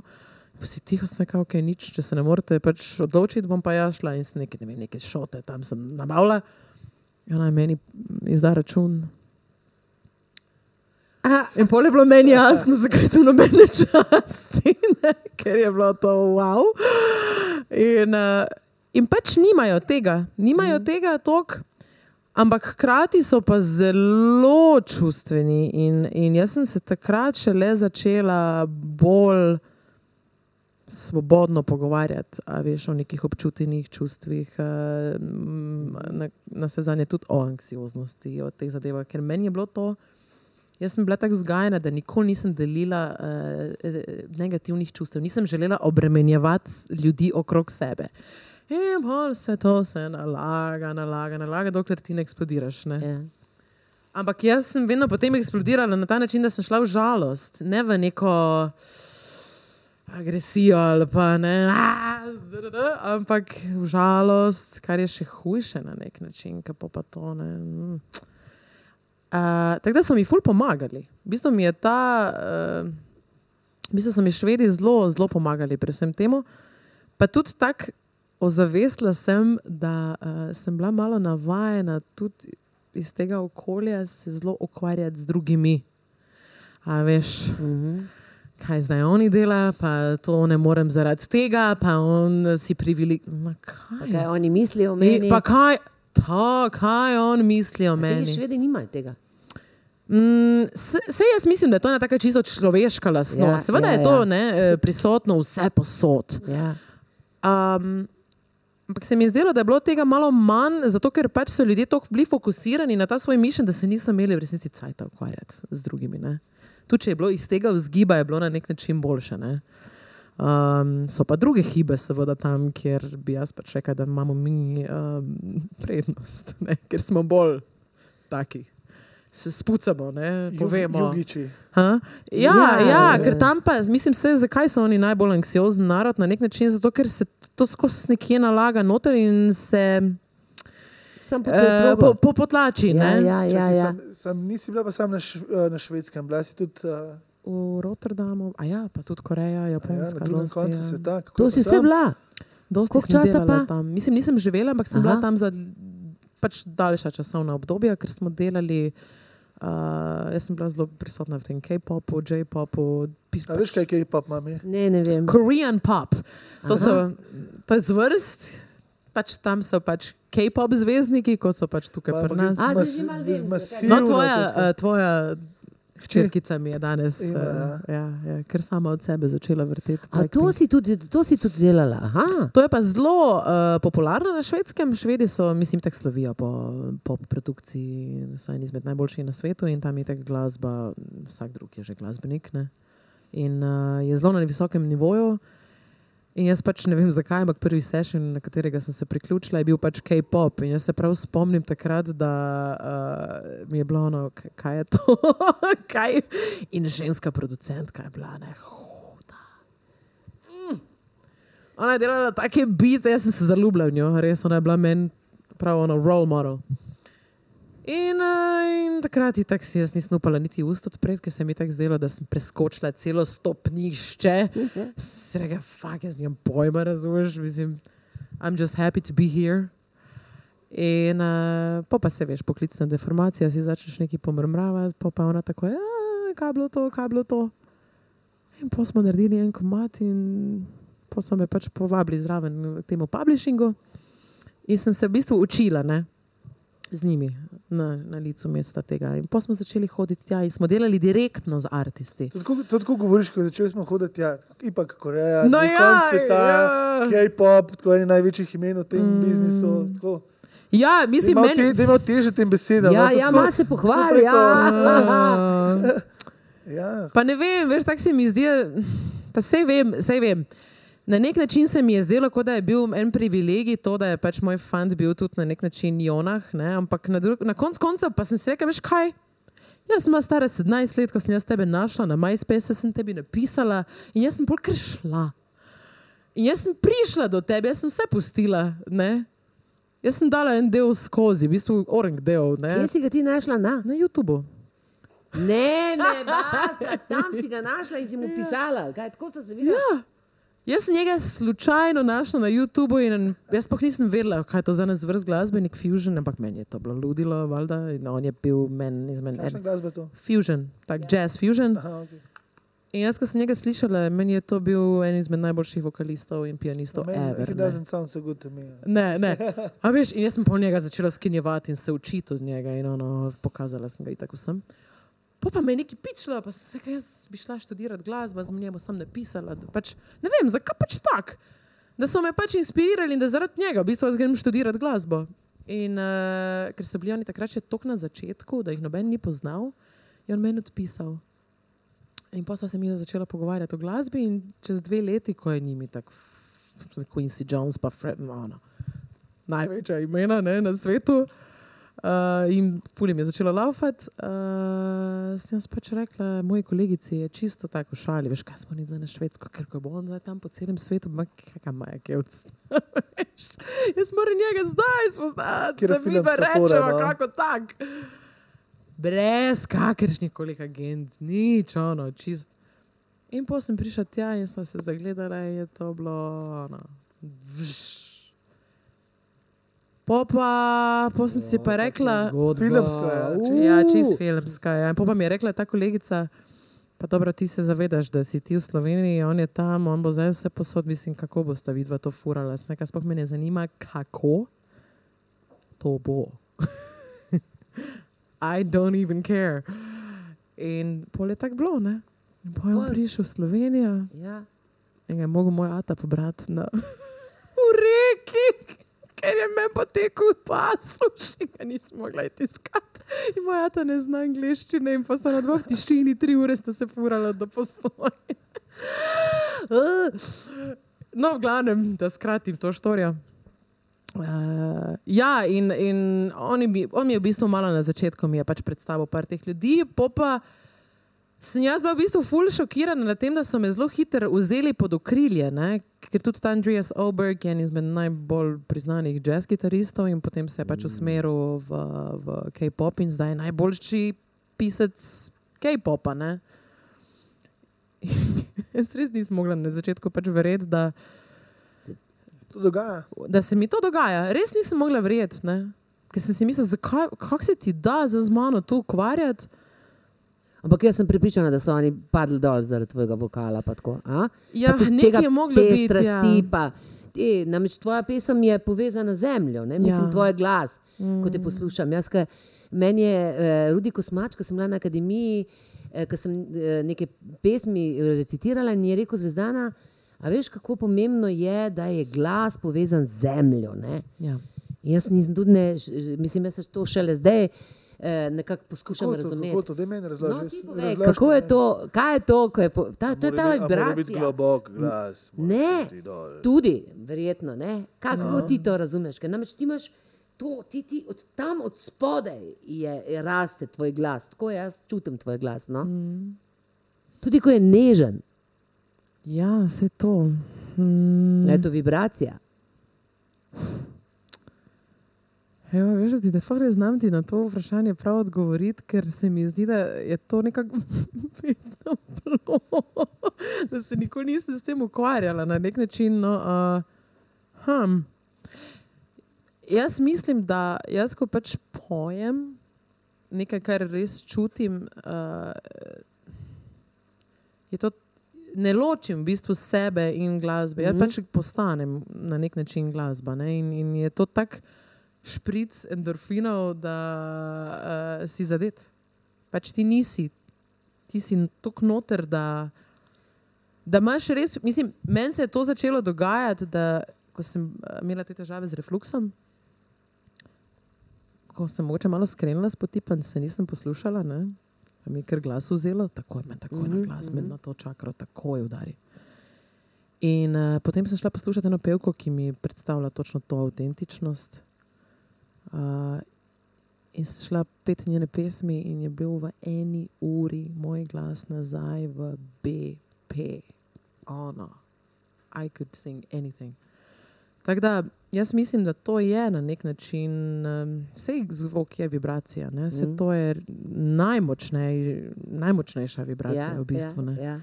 Si tiho, sem rekel, ok, nič, če se ne morete pač odločiti, bom pa jaz šla in se nekaj, ne vem, neke šote tam sem nabavila. In ona je meni izda račun. Aha. In pol je bilo meni jasno, zakaj tu nobene časti, ne? ker je bilo to wow. In, uh, in pač nimajo tega, nimajo mm. tega tok. Ampak hkrati so pa zelo čustveni, in, in jaz sem se takrat šele začela bolj svobodno pogovarjati veš, o nekih občutljivih čustvih, eh, na, na vse zadnje tudi o anksioznosti, o teh zadevah. Ker meni je bilo to, jaz sem bila tako vzgajena, da nikoli nisem delila uh, negativnih čustev, nisem želela obremenjevati ljudi okrog sebe. In bolj se to se nalaga, nalaga, nalaga, dokler ti ne eksplodiraš. Ne? Ja. Ampak jaz sem vedno potem eksplodirala na ta način, da sem šla v žalost, ne v neko agresijo ali pa ne, ampak v žalost, kar je še hujše na nek način, kako pa to ne. Uh, tako da so mi ful pomagali. V bistvu mi je ta, uh, v bistvu so mi švedi zelo, zelo pomagali pri vsem temu. Pa tudi tako ozavestila sem, da uh, sem bila malo navajena tudi iz tega okolja se zelo ukvarjati z drugimi. A veš, mm -hmm. kaj zdaj oni delajo, pa to ne morem zaradi tega, pa on si privilegiran. Kaj? Kaj oni mislijo o meni? Pa kaj, to, kaj on misli o meni? Švedi nimajo tega. Mm, se, se jaz mislim, da je to ena taka čisto človeška lastnost. Ja, Seveda ja, je to ja. ne, eh, prisotno vse posod. Ja. Um, ampak se mi je zdelo, da je bilo tega malo manj, zato ker pač so ljudje tako bili fokusirani na ta svoj mišljen, da se niso imeli v resnici cajt ukvarjati z drugimi. Ne. Tudi če je bilo iz tega vzgiba, je bilo na nek način boljše. Ne. Um, so pa druge hibe, seveda, tam, kjer bi jaz pač rekel, da imamo mi um, prednost, ne, ker smo bolj taki. Se spucamo, ne, povemo. Jugiči. Ha? Ja, Ja, ja, ja, ja. ker tam pa, mislim, se, zakaj so oni najbolj anksiozni narod na nek način? Zato, ker se to skozi nekje nalaga noter in se Sam po, uh, po, po potlači. ja, ne. ja, ja, Čakaj, ja. Sam, sam, nisi bila pa sam na, šv, eh, na švedskem, bila si tudi uh, V Rotterdamu, a ja, pa tudi Koreja, ja, Japonska. na drugem koncu ja. sveta. kako To je si vse bila. Dosti Koliko sem časa pa? Tam. Mislim, nisem živela, ampak sem Aha. bila tam za pač daljša časovna obdobja, ker smo delali. Uh, jaz sem bila zelo prisotna v tem K-popu, J-popu, A veš, kaj je K-pop, mami? Ne, ne vem. Korean pop. To, so, to je zvrst, pač tam so pač K-pop zvezdniki, kot so pač tukaj pri nas. A, Mas- zakaj. masivno No, tvoja, uh, tvoja hčerkica mi je danes, Ima, uh, ja, ja, ker sama od sebe začela vrteti. A to si tudi, to si tudi delala. Aha. To je pa zelo uh, popularno na švedskem. Švedi so, mislim, tako slovijo po pop produkciji, so eni izmed najboljših na svetu in tam je tako glasba, vsak drug je že glasbenik. Ne? In uh, je zelo na visokem nivoju. In jaz pač ne vem zakaj, ampak prvi session, na katerega sem se priključila, je bil pač K-pop. In jaz se prav spomnim takrat, da uh, mi je bilo ono, kaj je to. kaj? In ženska producentka je bila ne huda. Mm. Ona je delala take bite, jaz sem se zaljubila v njo, res ona je bila meni prav ono role model. In, uh, in takrat je tako jaz nisem upala niti ust odpreti, ker se mi je tako zdelo, da sem preskočila celo stopnišče. Srega, fuck, jaz nimam pojma, razumeš, mislim, I'm just happy to be here. In uh, po pa se veš, poklicna deformacija, si začneš nekaj pomrmravati, po pa ona tako, ja, kaj bilo to, kaj bilo to. In pa smo naredili en komat in pa so me pač povabili zraven temu publishingu. In sem se v bistvu učila, ne, z njimi na, na licu mesta tega. In pa smo začeli hoditi tja in smo delali direktno z artisti. To tako, govoriš, ko začeli smo hoditi tja, ipak Koreja, No ja, sveta, ja. K-pop, tako eni največjih imen v tem mm. biznisu. Tako. Ja, mislim, da ima teže tem besedam. Ja, no, ja, malo se pohvali. Ja. Ja, Pa ne vem, veš, tako se mi zdi, pa sej vem, sej vem. Na nek način se mi je zdelo, kot da je bil en privilegij to, da je pač moj fant bil tudi na nek način Jonah, ne? ampak na, drug, na koncu koncev pa sem si rekel, veš kaj. Jaz sem stara 17 let, ko sem jaz tebe našla na MySpace, sem tebi napisala in jaz sem pol kar šla. In jaz sem prišla do tebe, jaz sem vse pustila. Ne? Jaz sem dala en del skozi, v bistvu orang del ne? Kje si ga ti našla? Na, na YouTubu. ne, ne, basa, tam si ga našla in si mu pisala. Kaj, tako sta se videla? Ja. Jaz sem njega slučajno našla na YouTubu in jaz pa nisem vedela, kaj je to za nas vrst glasbenik Fusion, ampak meni je to bilo ludilo, valjda. In on je bil meni izmed Kakšna en. glasba to? Fusion, tak jazz fusion. Aha, okay. In jaz, ko sem njega slišala, meni je to bil en izmed najboljših vokalistov in pianistov. Man, ever, it ne. doesn't sound so good to me. Ne, ne. A veš, in jaz sem po njega začela skinjevati in se učiti od njega, in ono, pokazala sem ga in tako sem. Pa pa me je nekaj pičilo, pa se kaj jaz bi šla študirati glasbo, z njim sem napisala. Pač, ne vem, zakaj pač tak. Da so me pač inspirirali in da zaradi njega v bistvu jaz grem študirati glasbo. In uh, ker so bili oni takrat še tok na začetku, da jih noben ni poznal, je on meni odpisal. In pa sva se mi začela pogovarjati o glasbi, in čez dve leti, ko je njimi tako Quincy Jones, pa Fred, no, no, največja imena ne, na svetu. Uh, in fuljem je začela laufati. Uh, sem jaz pač rekla, moji kolegici je čisto tako šali, veš, kaj smo ni za na švedsko, ker ko bo on zdaj tam po celem svetu, ma kakšna maja kevc. Jaz moram njega zdaj spoznati, da mi pa rečemo, no? kako tak. Brez kakršnih koli agent, nič ono, čist. In potem sem prišla tja in sem se zagledala in je to bilo ono. Vš. Po pa, po sem si pa rekla, Filmsko je, čisto. ja, čist filmska. Ja. In po pa mi je rekla ta kolegica, pa dobro, ti se zavedaš, da si ti v Sloveniji, on je tam, on bo zdaj vse posod, mislim, kako bo sta vidva to furala. Rekla, sploh me ne zanima, kako to bo. I don't even care. In pol je tako bilo, ne? In potem je Pol. prišel v Slovenijo Ja. in ga je mogel moj ata pobrati na v reki, ker je me potekel pasu, še ga nisem mogla iti iskati. In moj ata ne zna angliščine in pa sta na dva v tišini, tri ure sta se furala do postoja. No, v glavnem, da skratim to štorijo. Uh, ja, in, in on, je, on je v bistvu malo na začetku mi je pač predstavil par teh ljudi, po pa sem jaz bila v bistvu ful šokirana nad tem, da so me zelo hitro vzeli pod okrilje, ne? ker tudi ta Andreas Oberg je en izmed najbolj priznanih jazz kitaristov in potem se je pač usmeril v, v K-pop in zdaj je najboljši pisec K-popa. Jaz res nisem mogla na začetku pač verjeti, da, To dogaja. da se mi to dogaja. Res nisem mogla verjeti, ker sem si mislila, kako se ti da za z mano tu ukvarjati. Ampak jaz sem pripričana, da so oni padli dol zaradi tvojega vokala. tako, a? Ja, Pa nekaj tega- je moglo te biti, Strasti, ja. pa, te, namreč tvoja pesem je povezana z zemljo, ne? mislim, Ja. tvoj glas, mm. ko te poslušam. Jaz, ka, meni je eh, Rudi Kosmač, ko sem bila na akademiji, eh, ko sem eh, neke pesmi recitirala in je rekel Zvezdana. A veš, kako pomembno je, da je glas povezan z zemljo. Ne? Ja. In jaz nisem tudi, ne, mislim, da se to šele zdaj eh, nekako poskušam Kako to, razumeti. kako to, da meni No, razložiš? ti povej, kako je to, kaj je to, ko je po, ta, to je ta Mora biti vibracija. globok glas. Ne, tudi, verjetno. Ne? Kako no. ti to razumeš? Ker namreč ti imaš to, ti, ti od tam od spodaj je, je raste tvoj glas, tako jaz čutim tvoj glas. No? Mm. Tudi ko je nežen, Ja, vse to. Mm. je to vibracija. Evo, veš, da ti ne sploh ne znam ti na to vprašanje prav odgovoriti, ker se mi zdi, da je to nekako vedno bilo, da se nikoli nisem s tem ukvarjala na nek način. No, uh, hm. Jaz mislim, da jaz, ko pač pojem nekaj, kar res čutim, uh, je to. Ne ločim v bistvu sebe in glasbe. Jaz Mhm. pač postanem na nek način glasba. Ne? In, in je to tako špric endorfinov, da uh, si zadet. Pač ti nisi, ti si tako noter, da, da imaš res. Mislim, meni se je to začelo dogajati, da ko sem uh, imela te težave z refluksom, ko sem mogoče malo skrenila s poti, pa se nisem poslušala. Ne? Pa Mi je kar glas vzelo, tako je meni, tako je na glas, meni na to čakro, tako je udari. In uh, potem sem šla poslušati eno pevko, ki mi predstavlja točno to avtentičnost. Uh, in sem šla pet njene pesmi, in je bil v eni uri moj glas nazaj v BP. Ono. I could sing anything. Tako da jaz mislim, da to je na nek način, um, vse zvok je vibracija, ne? se Mhm. to je najmočnej, najmočnejša vibracija Ja, v bistvu. ja, ne. ja.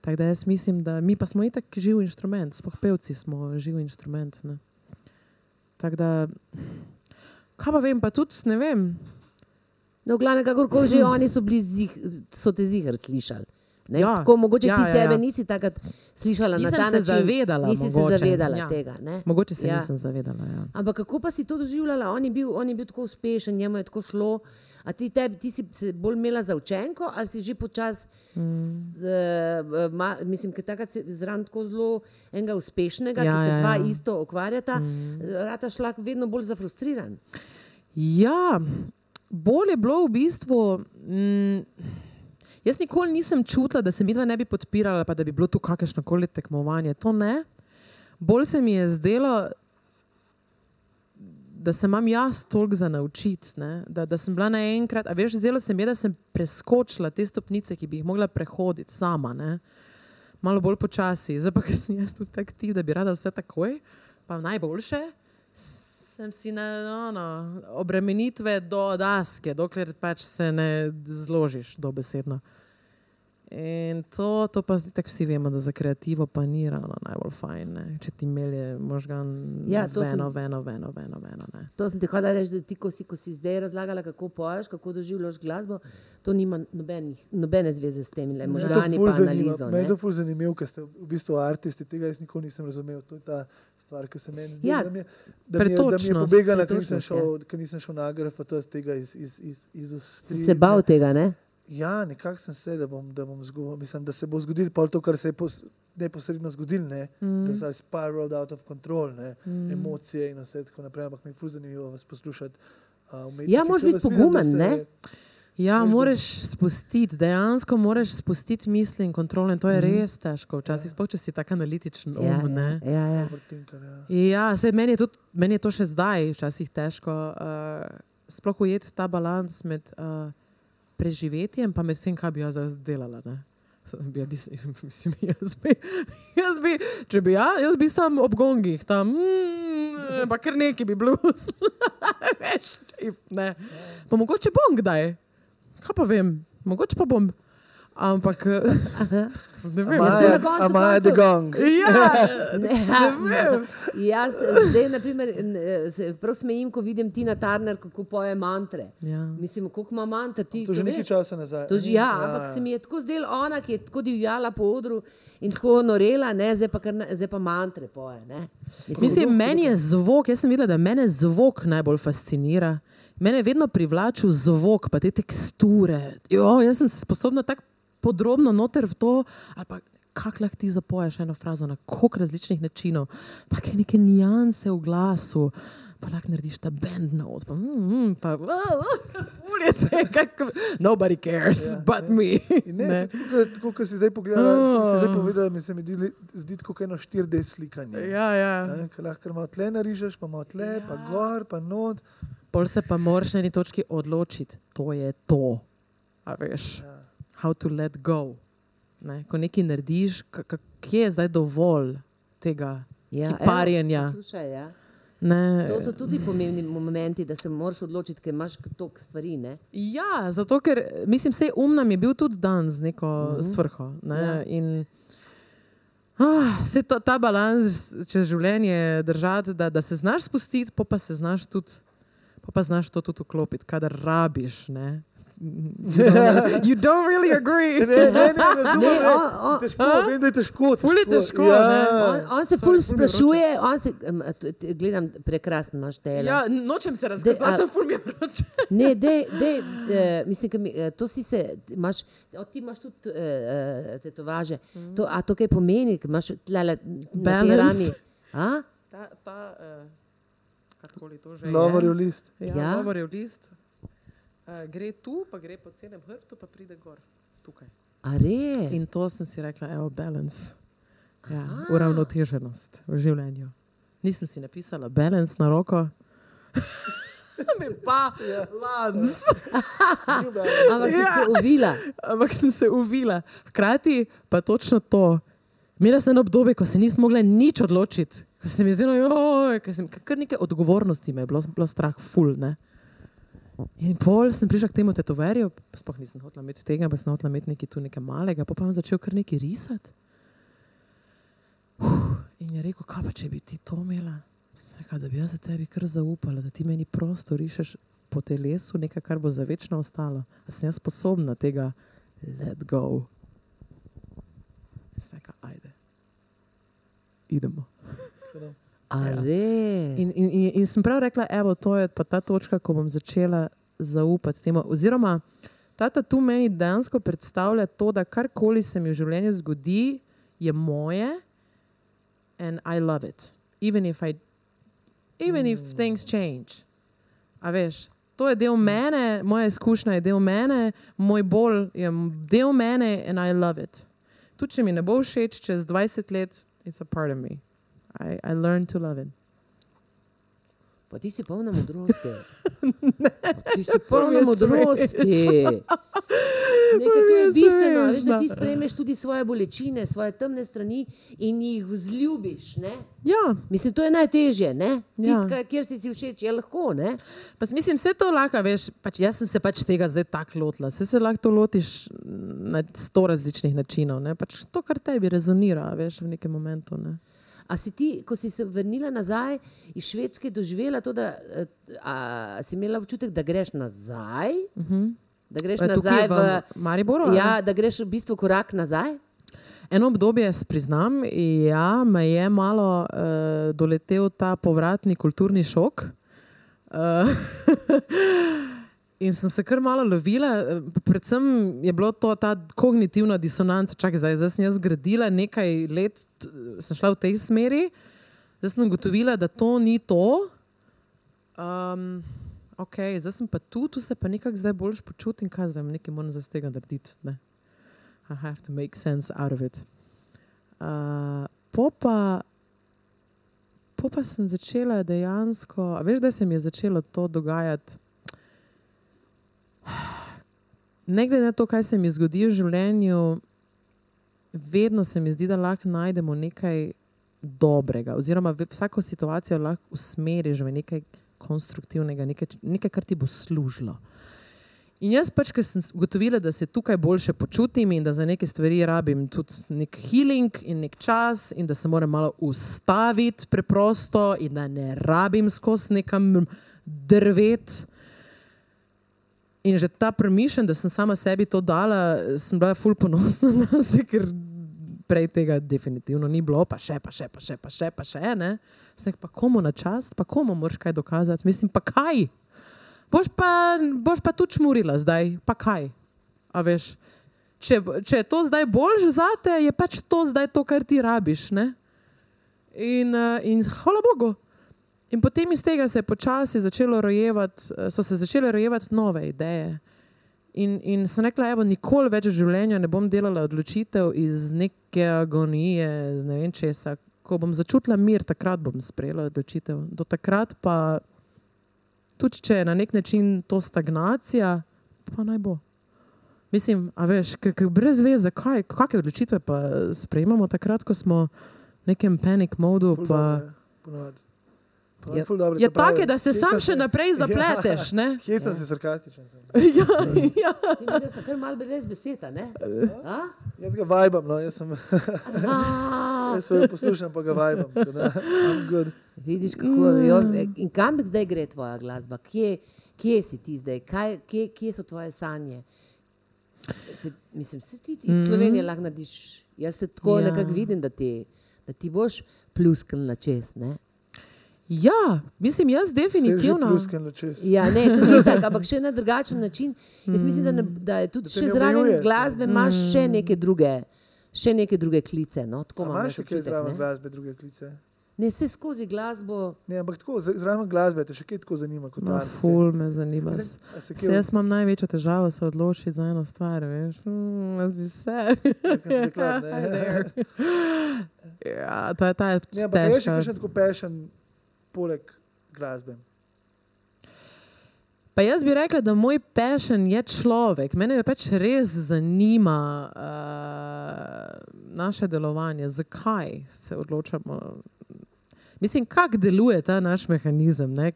Tako da jaz mislim, da mi pa smo itak živ inštrument, sploh pevci smo živ inštrument. ne. Tako da, kaj pa vem, pa tudi ne vem. No, glavno, kakorkoli že oni so, bili zih, so te zihar slišali. Ne, Ja, tako, mogoče ja, ti ja, sebe ja. nisi takrat slišala Nisem na ta se način. zavedala, Nisi mogoče, se zavedala ja. tega. Ne? Mogoče se Ja. ja. nisem zavedala. Ja. Ampak kako pa si to doživljala? On je bil, on je bil tako uspešen, njemu je tako šlo. A ti, tebi, ti si se bolj imela za učenko ali si že počasi, mm. mislim, ker takrat si zraven tako zelo enega uspešnega, ja, ki se ja, dva ja. isto ukvarjata, mm. rata šla vedno bolj zafrustriran. Ja, bolj je bilo v bistvu. Mm, jaz nikoli nisem čutila, da se mi dva ne bi podpirala, pa da bi bilo tu kakršno koli tekmovanje. To ne. Bolj se mi je zdelo, da se imam jaz toliko za naučiti, ne, da, da sem bila naenkrat. A veš, zdelo se mi je, da sem preskočila te stopnice, ki bi jih mogla prehoditi sama. Ne. Malo bolj počasi, zdaj pa ker sem jaz tudi tak tip, da bi rada vse takoj, pa najboljše. Sem si na ono, obremenitve do daske, dokler pač se ne zložiš dobesedno. In to, to pa tako vsi vemo, da za kreativo pa ni ravno najbolj fajn. Ne? Če ti melje možgan Ja, veno, sem- veno, veno, veno, veno. Ne? To sem ti hodila reči, da ti, ko si, ko si zdaj razlagala, kako poješ, kako doživljaš glasbo, to nima nobenih, nobene zveze s tem, le to možgani pa analizo. Mene je ne. to ful zanimivo, ker ste v bistvu artisti, tega jaz nikoli nisem razumel. To je ta stvar, ki se meni zdi, Ja, da mi je, da mi je, da mi je pobegala, ker nisem, šel, ker nisem šel na Agrafa, to je z tega iz, iz, iz, iz Avstrije. Se bal tega, ne? Ja, nekako sem se, da bom, da bom zgubil. Mislim, da se bo zgodilo pol to, kar se je pos, neposredno zgodilo, ne? mm. da se je spiraled out of control, ne? mm. emocije in vse tako naprej. Ampak mi je zanimivo vas poslušati. Uh, Ja, moraš biti vidim, pogumen, ste- ne? Ja, moraš spustiti, dejansko moraš spustiti misli in kontrolo. In to je Mhm. res težko, včasih, sploh če si tako analitičen. Ja, um, ne. ja, ja, ja. Ja. Ja, se, meni, je tudi, meni je to še zdaj včasih težko. Uh, sploh ujeti ta balans med uh, preživetjem in med tem, kaj bi jaz delala. Ne? Ja, mislim, jaz bi, jaz bi, če bi ja, jaz bi tam ob gongih, tam, mm, pa kar neki bi blues. Veš, ne. Pa mogoče bom kdaj, kaj pa vem, mogoče pa bom. Ampak eh, ne vem. zdaj na Amaja, koncu Amaja koncev- de Gong. Ja, Ne, vem. jaz zdaj, naprimer, n- se prav smejim, ko vidim Tina Turner, kako poje mantre. ja. Mislim, koliko ima mantra ti. To že to nekaj časa nazaj. To že, ja, ampak se mi je tako zdelo, ona, ki je tako divjala po odru in tako norela, ne, zdaj, pa kar, na- zdaj pa mantre poje. Ne. Mislim, meni je zvok, jaz sem videla, da mene zvok najbolj fascinira. Mene je vedno privlačil zvok, pa te teksture. Jo, jaz sem sposobna tako podrobno noter v to, ali pa kako lahko ti zapoješ eno frazo na koliko različnih načinov, take neke nianse v glasu. Pa lahko narediš ta bend note, pa, mm, mm, pa uljete, kako. Nobody cares, Ja, but ja. me. Ne, Ne. tako, tako, kot si zdaj pogledala, oh. si zdaj Oh. povedala, mi se mi zdi, zdi kot eno 4D slikanje. Ja, ja. Ne, lahko malo tle narižeš, pa malo tle, ja. pa gor, pa not. Pol se pa moraš na eni točki odločiti, to je to. A veš, Ja. How to let go. Ne? Ko nekaj narediš, kje je zdaj dovolj tega ja, kiparjenja? evo, Slušaj, ja. Ne? To so tudi pomembni momenti, da se moraš odločiti, ker imaš toliko stvari. Ne? Ja, zato ker mislim, vse um nam je bil tudi dan z neko mm -hmm. svrho. Ne? Ja. In, ah, vse ta, ta balans čez življenje držati, da, da se znaš spustiti, pa, pa se znaš tudi. Pa, pa znaš to tudi vklopiti, kadar rabiš. Ne? You don't, you don't really agree. Ne, ne, ne, razumem. Ne, Ne, on- on- težko, vem, da je težko. Ful je težko, ja. ne. On, on se ful je sprašuje, on se, um, gledam, prekrasen imaš tele. Ja, nočem se a- razkazati, ful mi je vroče. Ne, dej, dej, eh, mislim, da mi, eh, to si se, imaš, o, ti imaš tudi eh, tetovaže. To, a to kaj pomeni, imaš tlele na rami? A? Ta, ta uh, karkoli to že Lovorjev list. je. Ja. Ja, Lovorjev list. Uh, gre tu, pa gre po celem hrbtu, pa pride gor. Tukaj. In to sem si rekla, evo, balance. Ja, uravnoteženost v življenju. Nisem si napisala balance na roko. Mi pa Ja. lans. Ampak si Ja. se uvila. Ampak sem se uvila. Hkrati pa točno to. Imela sem eno obdobje, ko se nisem mogla nič odločiti, ko se mi je zdelo, joj, ker sem kar nekaj odgovornosti me je bilo, bilo strah, ful. Ne? In pol sem prišla k temu tetoverju, sploh nisem hotela imeti tega, pa sem hotela imeti nekaj tu nekaj malega, pa pa sem začel kar nekaj risati. Uf, in je rekel, kaj pa če bi ti to imela? Vsega, da bi jaz za tebi kar zaupala, da ti meni prosto rišeš po telesu nekaj, kar bo za večno ostalo. Da sem jaz sposobna tega let go. Vsega, ajde. Idemo. A Ja. In, in, in, in sem prav rekla, evo, to je pa ta točka, ko bom začela zaupati temu. Oziroma, ta tu meni dejansko predstavlja to, da karkoli se mi v življenju zgodi, je moje in I love it. Even if, I, even if things change. A veš, to je del mene, moja izkušnja je del mene, moj bolj je del mene in I love it. Tudi če mi ne bo všeč čez 20 let, it's a part of me. I, I learned to love it. Pa ti si polna modrosti. ti si polna modrosti. Nekaj, to je bistveno, veš, da ti sprejmeš tudi svoje bolečine, svoje temne strani in jih vzljubiš. Ne? Ja, Mislim, to je najtežje. ne? Ja. Tist, kjer si si všeč, je lahko. Ne? pa s- mislim, vse to lahko, veš, pač jaz sem se pač tega zdaj tako lotila. Vse se lahko lotiš na sto različnih načinov. Ne? Pač to, kar tebi rezonira, veš, v nekem momentu. Ne? A si ti, ko si se vrnila nazaj iz Švedske, doživela to, da eh, a, si imela občutek, da greš nazaj? Uh -huh. Da greš Pa nazaj Mhm. v Mariboru, ali? Ja, da greš v bistvu korak nazaj. Eno obdobje, priznam, ja, me je malo uh, doletel ta povratni kulturni šok. Uh, in sem se kar malo lovila, predvsem je bilo to ta kognitivna disonanca. Čakaj, zdaj, zdaj sem jaz zgradila nekaj let, sem šla v tej smeri, zdaj sem ugotovila, da to ni to. Um, ok, zdaj sem pa tu, tu se pa nekako zdaj bolj počutim, kaj zdaj nekaj moram zdaj z tega narediti. Ne? I have to make sense out of it. Uh, po pa, po pa sem začela dejansko, veš, da se mi je začelo to dogajati. Ne glede na to, kaj se mi zgodi v življenju, vedno se mi zdi, da lahko najdemo nekaj dobrega, oziroma vsako situacijo lahko usmeriš v nekaj konstruktivnega, nekaj, nekaj kar ti bo služilo. In jaz pač, ker sem ugotovila, da se tukaj boljše počutim in da za neke stvari rabim tudi nek healing in nek čas, in da se moram malo ustaviti preprosto, in da ne rabim skozi nekam drvet. In že ta premišljen, da sem sama sebi to dala, sem bila ful ponosna na se, ker prej tega definitivno ni bilo, pa še, pa še, pa še, pa še, pa še. Ne? Sem rekla, pa komu na čast, pa komu moraš kaj dokazati, mislim, pa kaj. Boš pa, boš pa tu čmurila zdaj, pa kaj. A veš, če, če je to zdaj boljše za te, je pač to zdaj to, kar ti rabiš. Ne? In, uh, in hvala Bogu. In potem iz tega se je počasi začelo rojevati, eh, so se začele rojevati nove ideje. In, in sem rekla, evo, nikoli več v življenju ne bom delala odločitev iz neke agonije, iz ne vem česa. Ko bom začutila mir, takrat bom sprejela odločitev. Do takrat pa, tudi če je na nek način to stagnacija, pa naj bo. Mislim, a veš, ker, ker brez veze, kaj, kakšne odločitve pa sprejemamo takrat, ko smo v nekem panic modu. Ful Pa, dobre, ponavadi. Ponavadi Je- ful dobre, je pravi, take, da se sam še naprej zapleteš. Ne? Hecam se sarkastičen. Sem. ja, ja. Ti so kar malo brez beseda. ne? A? Jaz ga vibam, no, jaz, sem, jaz svojo poslušam, pa ga vibam. Vidiš, kako jo, in kam zdaj gre tvoja glasba, kje, kje si ti zdaj, Kaj, kje, kje so tvoje sanje? Se, mislim, se ti iz Slovenije lahko narediš. Jaz te tako Ja. ja. nekako vidim, da ti, da ti boš pluskal na čez. Ne? Ja, mislim, jaz definitivno. Ja, ne, to ni tako, ampak še na drugačen način. Jaz mislim, da, ne, da je tudi Da še zraven glasbe, imaš še neke druge. Še neke druge klice. No? Tako Imaš še kaj zraven ne. glasbe, druge klice? Ne, se skozi glasbo. Ne, ampak tako, zraven glasbe te še kaj tako zanima kot No, ta. ful me zanima. Se Se jaz imam največjo težavo se odločiti za eno stvar, veš. Mm, jaz bi vse. Ja, ta, ta je Ne, ampak je še kakšen tako pešen poleg glasbe. Pa jaz bi rekla, da moj pešen je človek. Mene pač res zanima uh, naše delovanje, zakaj se odločamo. Mislim, kako deluje ta naš mehanizem, ne?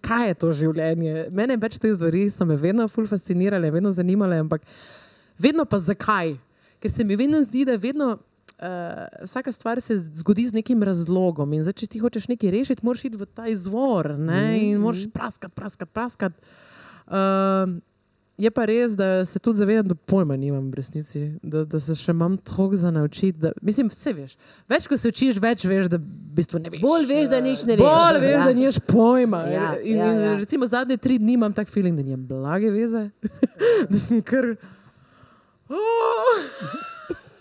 Kaj je to življenje. Mene pač te stvari so me vedno ful fascinirale, vedno zanimale, ampak vedno pa zakaj. Ker se mi vedno zdi, da vedno. Uh, vsaka stvar se zgodi z nekim razlogom, in zdaj, če ti hočeš nekaj rešiti, moraš iti v ta izvor ne? in moraš praskati, praskati, praskati. Uh, je pa res, da se tudi zavedam, da pojma nimam v resnici, da, da se še imam toliko za naučiti. Da, mislim, vse veš. Več, ko se učiš, več veš, da v bistvu ne veš. Bolj veš, da nič ne veš. Bolj veš, ja. da nimaš pojma. Ja, in, ja, in, ja. Recimo zadnje tri dni imam tak feeling, da nimam blage veze, da sem kar. Oh,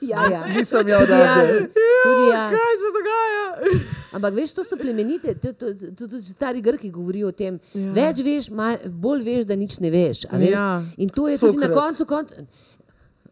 Ja, ja. Nisem jaz, da Tudi jaz. je. Tudi jaz. kaj se dogaja? Ampak veš, to so plemenite, tudi stari Grki govorijo o tem. Ja. Več veš, manj, bolj veš, da nič ne veš. a veš. Ja. In to je tudi na Sokrat. koncu. koncu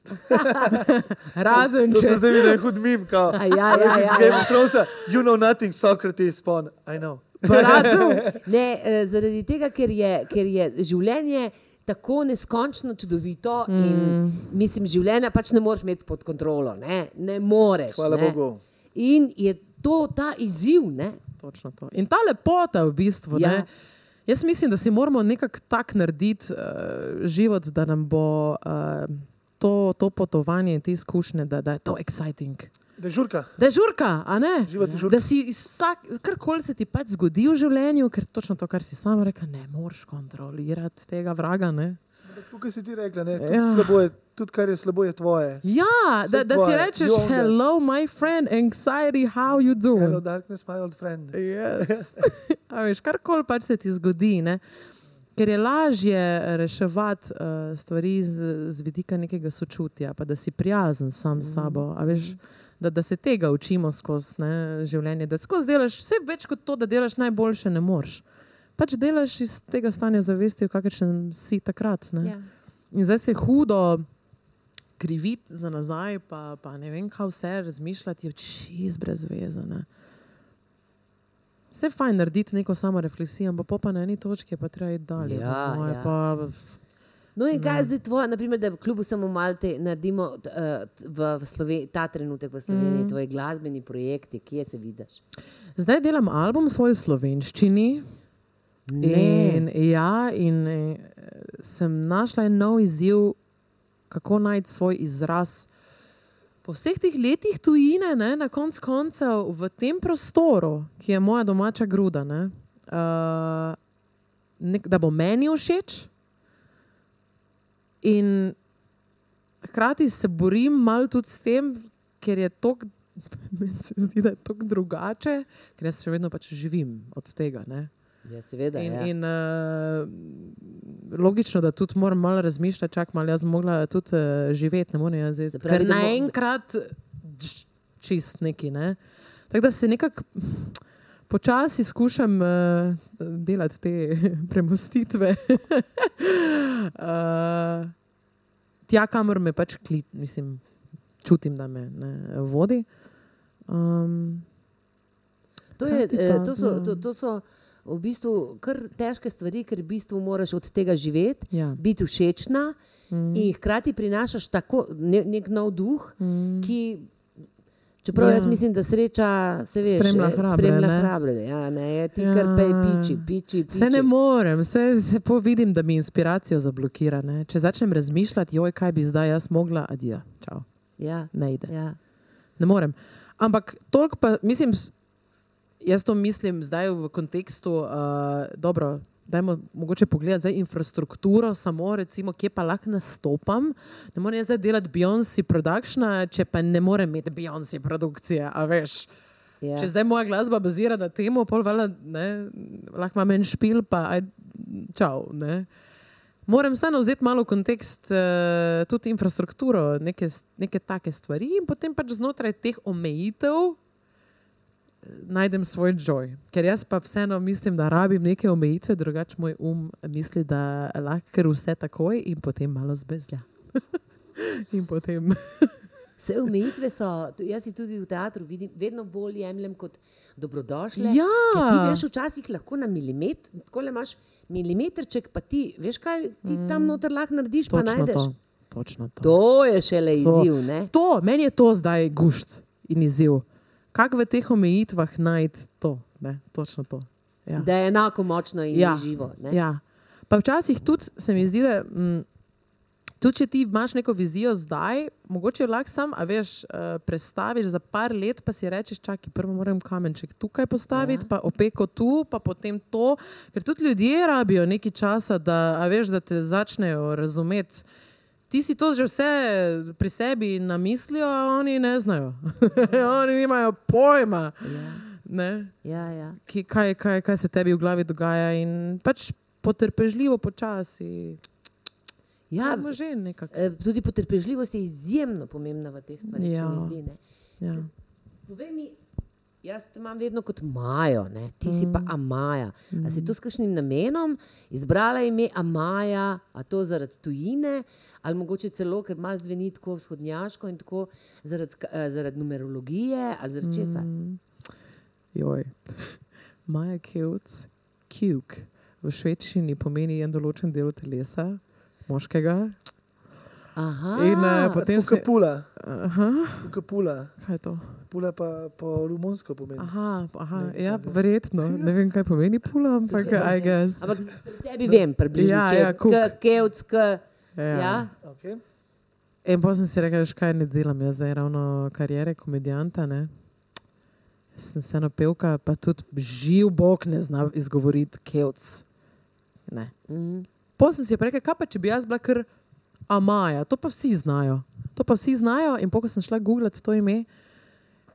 Razen To se če. zdaj vidi, da je hud mim. Kao. A ja, ja, ja, Game ja. of Thrones, you know nothing, Socrates, spawn, I know. Paradu. Ne, eh, zaradi tega, ker je, ker je življenje tako neskončno čudovito mm. in mislim, življenja pač ne moreš imeti pod kontrolo. Ne, ne moreš. Hvala ne. Bogu. In je to ta izziv. Ne? Točno to. In ta lepota, v bistvu. Ja. Ja. Jaz mislim, da si moramo nekako tak narediti uh, život, da nam bo uh, to, to potovanje in te izkušnje, da, da je to exciting. Da je žurka. Da je žurka, a ne? Žurka. Da si vsak, karkoli se ti pač zgodi v življenju, ker točno to, kar si sam rekel, ne moreš kontrolirati tega vraga. Ne? Kot si ti rekla, ne, tudi, Ja. slabo je, tudi kar je slabo, je tvoje. Ja, Vse da, da si tvoje. rečeš, hello, my friend, anxiety, how you doing? Hello, darkness, my old friend. Yes. A veš, karkoli pač se ti zgodi. Ne? Ker je lažje reševati uh, stvari z, z vidika nekega sočutja, pa da si prijazen sam s sabo. a Veš, da, da se tega učimo skozi ne, življenje. Da skozi delaš vse več kot to, da delaš najboljše, ne moreš. Pač delaš iz tega stanja zavesti, v kakršnem si takrat. Ne? Ja. In zdaj se hudo kriviti za nazaj, pa, pa ne vem, kaj vse razmišljati, je čist brez veze. Ne. Vse je fajn narediti neko samo refleksijo, ampak pa na eni točki je pa treba iti dalje. Ja, moje ja. Pa, No, in kaj je zdaj tvoje, naprimer, da v klubu samo Malte naredimo uh, v, v Slove, ta trenutek v Sloveniji, mm. tvoji glasbeni projekti, kje se vidiš? zdaj delam album svoj v slovenščini. In, ja, in eh, sem našla en nov izziv, kako najti svoj izraz. Po vseh teh letih tujine, ne, na koncu koncev v tem prostoru, ki je moja domača gruda, ne, uh, nek, da bo meni všeč. In hkrati se borim malo tudi s tem, ker je to, meni se zdi, da je to drugače, ker jaz še vedno pač živim od tega. Ne. Ja, seveda. In, ja. in uh, logično, da tudi moram malo razmišljati, čak malo jaz mogla tudi uh, živeti, ne morem jaz zdaj. pravi, Ker naenkrat čist neki. Ne? Tako da se nekako počasi skušam uh, delati te premostitve. uh, tja, kamor me pač kli, mislim, čutim, da me ne, vodi. Um, To, je, eh, pa, to, so, ja. to, to so v bistvu kar težke stvari, ker v bistvu moraš od tega živeti, ja. biti všečna mm. in hkrati prinašaš tako ne, nek nov duh, mm. ki. Čeprav ja. Ja. jaz mislim, da sreča se veš, Spremlja eh, hrabre, spremlja ne? hrabre. Ja, ne, ti Ja. kar pej piči, piči, piči. Se ne morem, se, se povidim, da mi inspiracijo zablokira. Ne? Če začnem razmišljati, joj, kaj bi zdaj jaz mogla, adijo, čau, Ja, ne ide. ja. Ne morem. Ampak toliko pa, mislim, jaz to mislim zdaj v kontekstu, uh, dobro. Dajmo mogoče pogledati zdaj infrastrukturo, samo recimo, kje pa lahko nastopam. Ne morem jaz zdaj delati Beyoncé produkcija, če pa ne morem imeti Beyoncé produkcije, a veš. Ja. Če zdaj moja glasba bazira na tem, pol valjda, ne, lahko imam en špil, pa aj, čau. Ne. Moram vseeno vzeti malo kontekst uh, tudi infrastrukturo, neke, neke take stvari in potem pač znotraj teh omejitev eh, najdem svoj joy. Ker jaz pa vseeno mislim, da rabim neke omejitve, drugače moj um misli, da lahko vse takoj in potem malo zbezlja. in potem Vse omejitve so, jaz jih tudi v teatru vidim, vedno bolj jemljem kot dobrodošle. Ja. Ti veš, včasih lahko na milimeter, tako le imaš milimetrček, pa ti veš, kaj ti tam noter lahko narediš, pa Mm. Točno najdeš. to. Točno to. To je šele To- izziv. Ne? To, meni je to zdaj gušt in izziv. Kako v teh omejitvah najti to? Ne? Točno to. Ja. Da je enako močno in Ja. živo. Ne? Ja. Pa včasih tudi se mi zdi, da mm, tudi če ti imaš neko vizijo zdaj, mogoče jo lahko sam, a veš, uh, prestaviš za par let, pa si rečeš, čakaj, prvo moram kamenček tukaj postaviti, ja. pa opeko tu, pa potem to. Ker tudi ljudje rabijo nekaj časa, da, veš, da te začnejo razumeti. Ti si to že vse pri sebi namislijo, a oni ne znajo. oni nimajo pojma. Ne? Ja, ja. ki, kaj, kaj, kaj se tebi v glavi dogaja, in pač potrpežljivo, počasi. Ja, Ja, že nekako. eh, tudi potrpežljivost je izjemno pomembna v teh stvareh, ja. Ja. zdi. Ne? Ja. Povej mi, jaz te imam vedno kot Majo, ne? ti si pa Amaja. A si to s kakšnim namenom izbrala ime Amaja, a to zaradi tujine, ali mogoče celo, ker malo zveni tako vzhodnjaško in tako zaradi, eh, zaradi numerologije ali zaradi česa? Joj. Maja Kevc, kjuk, v švedščini pomeni en določen del telesa, moškega. Aha, In uh, potem se. Kapula. Aha, Kapula. kaj je to? Pula pa po romunsko pomeni. Aha, aha ja, verjetno. Ne vem, kaj pomeni pula, ampak I guess. Ampak tebi vem, približno, Ja, ja, kuk. k, kevc, k, Ja. ja. Okay. In potem sem si rekel, kaj ne delam, jaz zdaj ravno karijere komedijanta. Ne? Sem vseeno pevka, pa tudi živ bog ne zna izgovoriti kevc. Ne. Mm. Potem sem si rekel, kaj pa če bi jaz bila kar Amaja, to pa vsi znajo. To pa vsi znajo in ko sem šla googlat to ime,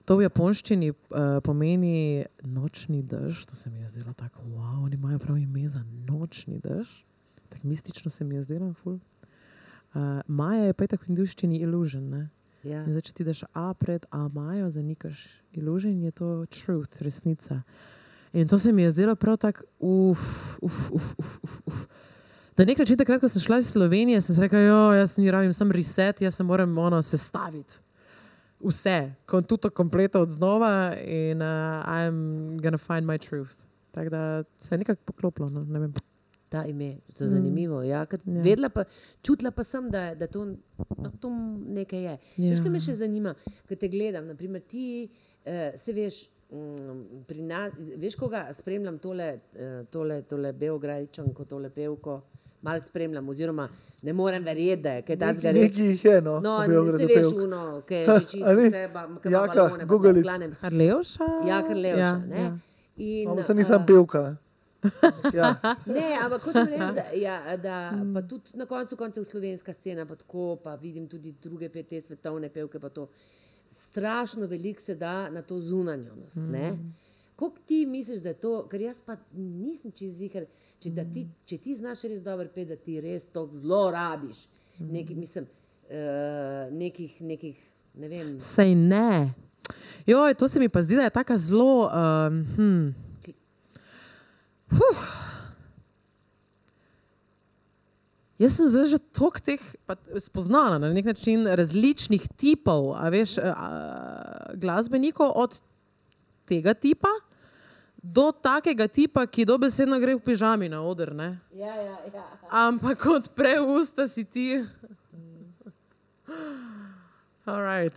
to v japonščini uh, pomeni nočni dež, to se mi je zdelo tako, wow, oni imajo prav ime za nočni dež. Tako mistično se mi je zdelo, ful. Uh, Maja je pa tako v indijščini illusion. Ne? Ja. Zdaj, če ti daš A pred A Majo, zanikaš illusion, je to truth, resnica. In to se mi je zdelo prav tako, uf, uf, uf, uf, uf, uf. Na nek način, takrat, ko sem šla iz Slovenije, sem rekla, jo, jaz ni rabim, sem reset, jaz se moram ono sestaviti. Vse, kon tuto kompleto od znova in uh, I'm gonna find my truth. Tako da se je nekako poklopilo. No, ne vem. Ta ime, to je zanimivo. Ja, ja. Ja. Vedela pa, čutila pa sem, da, da to, no, to nekaj je. Ja. Veš, kaj me še zanima, ko te gledam, naprimer ti, eh, se veš, mm, pri nas, veš, koga spremljam tole, eh, tole, tole Beograjčanko, tole pevko, malo spremljam, oziroma ne morem verjeti, da je kaj takega res. Nekaj jih je, no. No, se veš, uno, ki je čisto A ni? vse, ba- ki ima Jaka, balone, pa te Google it. klanem. Karlevša? Ja, Karlevša, Ja, ne. ja. In, No, sem nisem eh, pevka. Ja. Ne, ampak hočem reči, da, ja, da pa tudi na koncu koncev slovenska scena, pa tako, pa vidim tudi druge pet te svetovne pevke, pa to strašno veliko se da na to zunanjost. Mm. Kako ti misliš, da je to, ker jaz pa nisem čez zihar, če, ti, če ti znaš res dobro pet, da ti res to zelo rabiš, nekih, mislim, uh, nekih, nekih, ne vem, Sej ne. Joj, to se mi pa zdi, da je tako zelo. Um, hm. Huh. Jaz sem zdaj že toliko teh spoznala na nek način različnih tipov, a veš, a, a, glasbenikov od tega tipa do takega tipa, ki dobesedno gre v pižami na oder. Ne? ja, ja, ja. Ampak kot preusta si ti. Alright,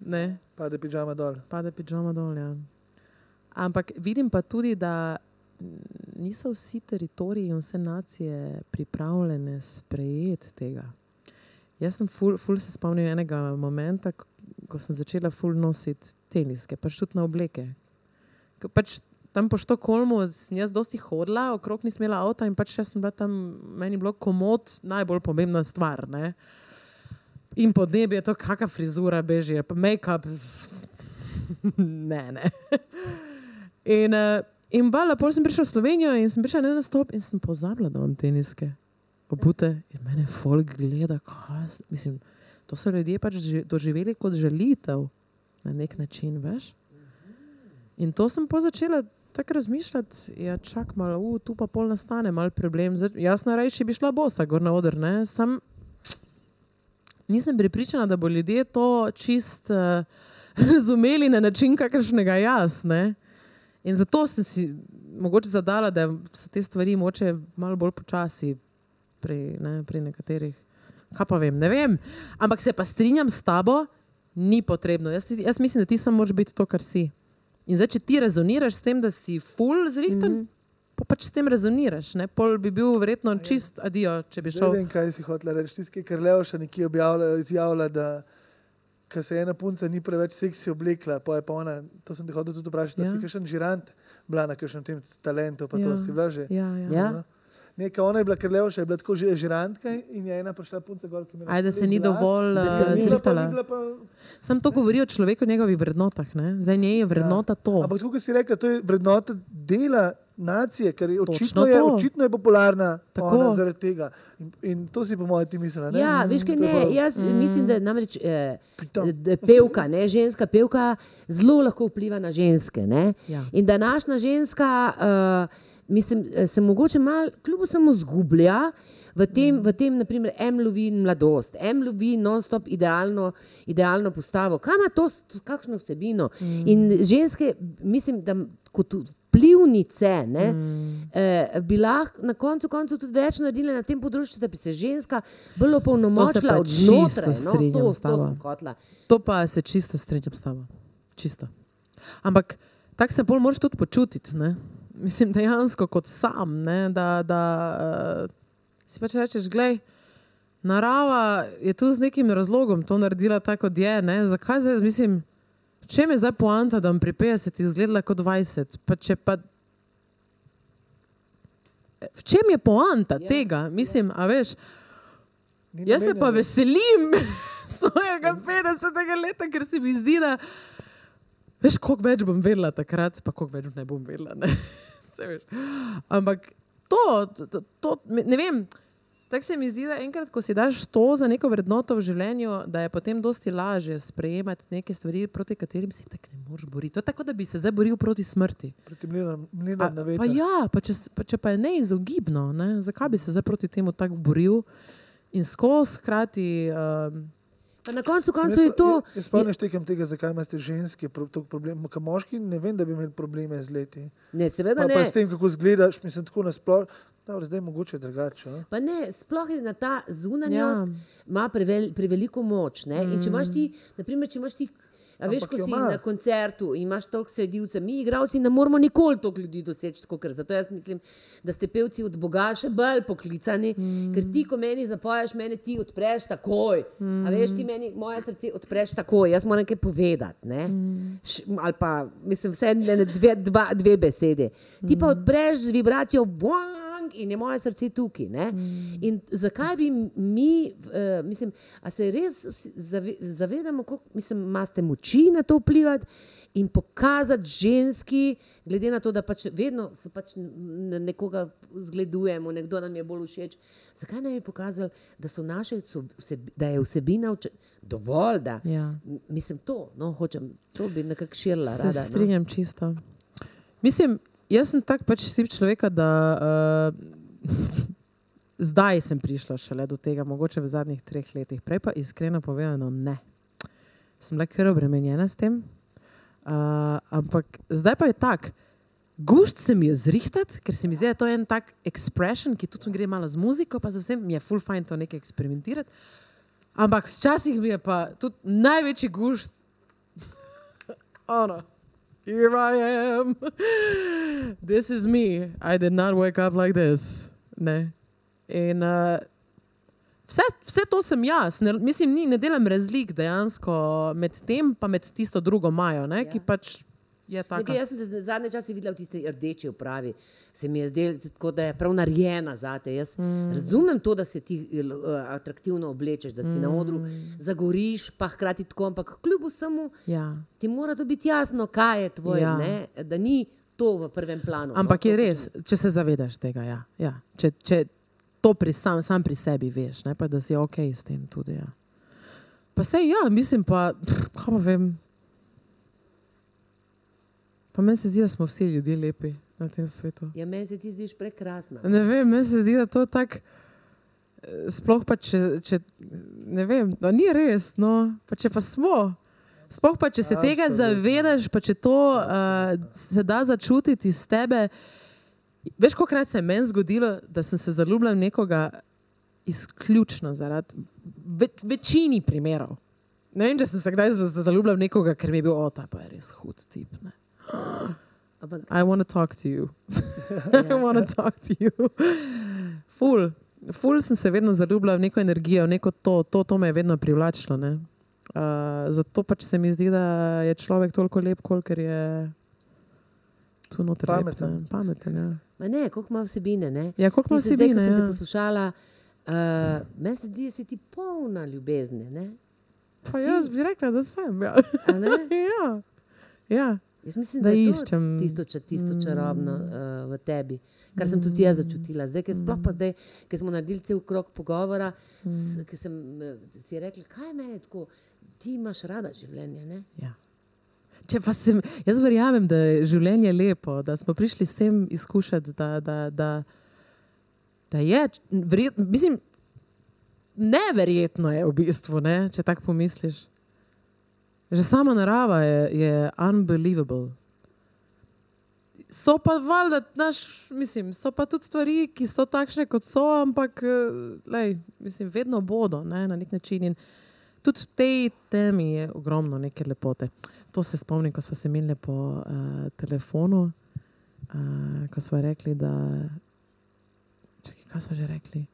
ne Pade pižama dol. pade pižama dol. Ja. Ampak vidim pa tudi, da niso vsi teritoriji in vse nacije pripravljene sprejeti tega. Jaz sem ful, ful se spomnil enega momenta, ko- sem začela ful nositi teniske, pač tudi na obleke. Ko Pač tam po Štokholmu jaz dosti hodila, okrog nisem imela avta in pač sem bila tam, meni je bilo komod najbolj pomembna stvar. Ne? In podnebje, to kakšna frizura beži, pa make-up. ne, ne. In, uh, in bala, pol sem prišla v Slovenijo in sem prišla na en stop in sem pozabila, da imam teniske. Obute in mene folk gleda, kaj, mislim, to so ljudje pač doživeli kot želitev na nek način, veš. In to sem pa začela tako razmišljati, ja, čak malo, uh, tu pa pol nastane mal problem. Zdaj, jaz na reči bi šla bosa, gor na oder, sam nisem prepričana, da bo ljudje to čist uh, razumeli na način, kakršnega jaz. Ne? In zato sem si mogoče zadala, da so te stvari moče malo bolj počasi pri, ne, pri nekaterih. Kaj pa vem, ne vem. Ampak se pa strinjam s tabo, ni potrebno. Jaz, jaz mislim, da ti samo moraš biti to, kar si. In zdaj, če ti rezoniraš s tem, da si full zrihten, mm -hmm. pa pač s tem rezoniraš. Ne? Pol bi bil verjetno čist adijo, če bi šel. vem, kaj si hotel reči. Tisti, ki je Leoša nekje objavlja, izjavlja, da ko se ena punca ni preveč seksi oblekla, pa je pa ona, to sem te hotel tudi vprašati, ja. da Ja. si kakšen žirant bila na kakšnem tem talentu, pa ja. Ja. to si bila že. Ja, ja. Ja. No. Neka ona je bila Krlevša, je bila tako že žirantka in je ena prišla punca gor, ki mi je Ajde, da se ni bila, dovolj Da se ni- bila ni zrihtala. Sam to govori o človeku in njegovih vrednotah. Ne? Za nje je vrednota to. Ampak kot si rekla, to je vrednota dela nacije, ker je očitno, je, očitno je popularna ona zaradi tega. In, in to si po mojem ti mislila. ne? Ja, veš kaj, ne, pa- jaz mm. mislim, da namreč eh, pevka, ne, ženska pevka zelo lahko vpliva na ženske. Ne? Ja. In današnja ženska, uh, mislim, eh, se mogoče malo, kljub samo zgublja. V tem, v tem naprimer, M lovi mladost, M lovi non-stop idealno, idealno postavo. Kaj ima to, kakšno vsebino? Mm. In ženske, mislim, da kot vplivnice ne, mm. eh, bi lahko na koncu koncev tudi več naredile na tem področju, da bi se ženska bolj opolnomočila od znotraj. No, to, to sem hotla. To pa se čisto strinjam s tabo. Čisto. Ampak tako se bolj moraš tudi počutiti. Ne? Mislim, dejansko kot sam. Ne? Da, da uh, si pač rečeš, gledaj. Narava je tu z nekim razlogom to naredila tako, kot je. Ne? Zakaj zdaj, mislim, v čem je zdaj poanta, da bom pri 50 izgledala kot 20? Pa če pa, v čem je poanta ja. tega? Mislim, a veš, Ni Jaz se pa namenjeno. veselim svojega 50. leta, ker se mi zdi, da veš, koliko več bom vedela takrat, pa koliko več ne bom vedela. Ne? Ampak to, to, to, ne vem. Tako se mi zdi, da enkrat, ko si daš to za neko vrednoto v življenju, da je potem dosti lažje sprejemati neke stvari, proti katerim si tako ne moreš boriti. To je tako, da bi se zdaj boril proti smrti. Proti mlinom A, na pa veter. ja, pa če, pa če pa je neizogibno, ne? zakaj bi se zdaj proti temu tako boril in skozi hkrati. Um, Pa na koncu koncev je to. jaz, jaz sploh ne štekam tega, zakaj imate ženske toliko problemov. Ker moški ne vem, da bi imeli probleme z leti. Ne, seveda Pa, ne. pa s tem, kako izgledaš, mislim, tako nasplošno. Zdaj je mogoče drugače. a? Pa ne, sploh je na ta zunanjost, Ja. ima prevel, preveliko moč. Ne? In če imaš ti, naprimer, če imaš ti. A veš, ko si ima. na koncertu imaš toliko sledilcev, mi, igravci, ne moramo nikoli toliko ljudi doseči. Tako, ker zato jaz mislim, da ste pevci od Boga še bolj poklicani, mm. ker ti, ko meni zapoješ, meni ti odpreš takoj. Mm. A veš, ti meni moje srce odpreš takoj, jaz moram nekaj povedati. Ne? Mm. Š, ali pa, mislim, vse ne, dve, dva, dve besede. Ti pa odpreš z vibracijo. Buang, In je moje srce tukaj. Mm. In zakaj bi mi, uh, mislim, a se res zave, zavedamo, kako imate moči na to vplivati in pokazati ženski, glede na to, da pač vedno se pač nekoga zgledujemo, nekdo nam je bolj všeč. Zakaj ne bi pokazali, da, so naše vseb, da je vsebina vče, dovolj, da Ja. Mislim to, no, hočem, to bi nekako širila. Se rada, no. strinjam čisto. Mislim, jaz sem tak pač tip človeka, da uh, zdaj sem prišla šele do tega, mogoče v zadnjih treh letih. Prej pa iskreno povedano ne. Sem bila kar obremenjena s tem. Uh, ampak zdaj pa je tako. Gušt se mi je zrihtati, ker se mi zdi, da je to en tak expression, ki tudi gre malo z muziko, pa za vsem mi je full fajn to nekaj eksperimentirati. Ampak včasih mi je pa tudi največji gušt, ono, here I am, this is me, I did not wake up like this. Ne. In uh, vse, vse to sem jaz, ne, mislim, ni, ne delam razlik dejansko med tem, pa med tisto drugo Majo, ne, ja. ki pač Nekaj, jaz sem te zadnje čase videla v tisti rdeči upravi. Se mi je zdelo, tako, da je prav narejena za te. Jaz mm. razumem to, da se ti uh, atraktivno oblečeš, da si mm. na odru zagoriš, pa hkrati tako, ampak kljub vsemu Ja. ti mora to biti jasno, kaj je tvoje, Ja. ja. da ni to v prvem planu. Ampak no, je res, če se zavedaš tega. Ja. Ja. Če, če to pri sam, sam pri sebi veš, ne, pa da si ok s tem tudi. Ja. Pa se ja, mislim pa, pff, kaj pa vem. Pa meni se zdi, da smo vsi ljudje lepi na tem svetu. Ja, meni se ti zdiš prekrasna. Ne vem, meni se zdi, da to tako. sploh pa če, če ne vem, no, ni res, no, pa če pa smo. Sploh pa če se tega Absolutno. zavedaš, pa če to uh, se da začutiti iz tebe. Veš, kolikrat se je meni zgodilo, da sem se zaljubila v nekoga izključno zaradi ve, večini primerov. Ne vem, če sem se kdaj za- zaljubila v nekoga, ker mi je bil ota, pa je res hud tip. Ne. Ampak, I want to talk to you. I ja. want to talk to you. Ful, ful sem se vedno zaljubila v neko energijo, v neko to, to, to me je vedno privlačilo. ne. Uh, zato pač se mi zdi, da je človek toliko lep, kolikor je tu noter. lep, Pameten. ne. Pameten ja. Ma ne, koliko ima vsebine. Ne? ja, koliko ima se zdaj, vsebine. sem te Ja. poslušala, uh, meni se zdi, da si ti polna ljubezni. Ne? Pa jaz bi rekla, da sem. Ja. Ja. ja. Jaz mislim, Da da, iščem. tisto, če, tisto čarobno uh, v tebi, kar sem tudi jaz začutila. Zdaj, ker sploh pa zdaj, ker smo naredili cel krok pogovora, mm. ker sem eh, si rekla, kaj me je tako, ti imaš rada življenje. Ne? Ja. Če pa sem, jaz verjamem, da je življenje lepo, da smo prišli sem izkušati, da, da, da, da je. Verjet, mislim, neverjetno je v bistvu, ne, če tako pomisliš. Že sama narava je, je unbelievable. So pa valjda, naš, mislim, so pa tudi stvari, ki so takšne, kot so, ampak eh, lej, mislim, vedno bodo ne, na nek način. In tudi v tej temi je ogromno neke lepote. To se spomnim, ko smo se imeli po uh, telefonu, uh, ko smo rekli, da. Čakaj, kaj smo že rekli?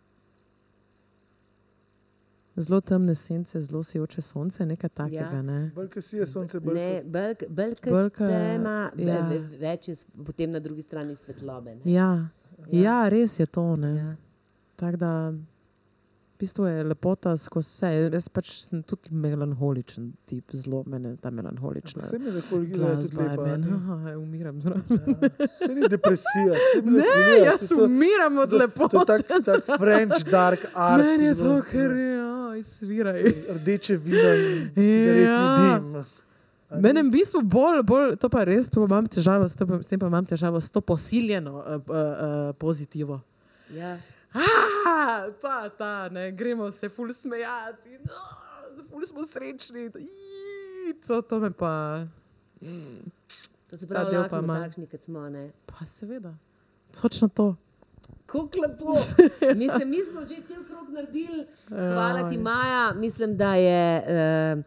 Zelo temne sence, zelo sijoče sonce, nekaj takega. Ja. Ne? Bolj, ko si je sonce, bolj Ne, se. bolj bolj kot Bolj ke- tema, ja. ja. več je potem na drugi strani svetlobe. Ne? Ja. Ja. ja, res je to. Ja. Ja. Tako da, bistvu je lepota skozi vse. Jaz pač sem tudi melanholičen tip, zelo mene ta melanholična. Vse mi melanholija je tudi lepa. meni, ne? aha, umiram zraven. Saj ni depresija. saj Ne, melanholija, jaz to- umiram od to- To je lepote. tak, tak French dark art. Meni je to, ker ja, sviraj. Rdeče vino in cigaretni Ja. dim. Mene v bistvu bolj, bolj, to pa res, to imam težavo, s, pa- tem pa imam težavo s to posiljeno uh, uh, pozitivo. Ja. Ah, ta, ta, ne, gremo se ful smejati, no, ful smo srečni. Ii, To, to me pa, To se pravi, da pa smo manj. takšni, kot smo. Ne? pa seveda, točno to. Kako lepo. Mislim, mi smo že cel krog naredili. Hvala ti, Maja. Mislim, da je. Uh,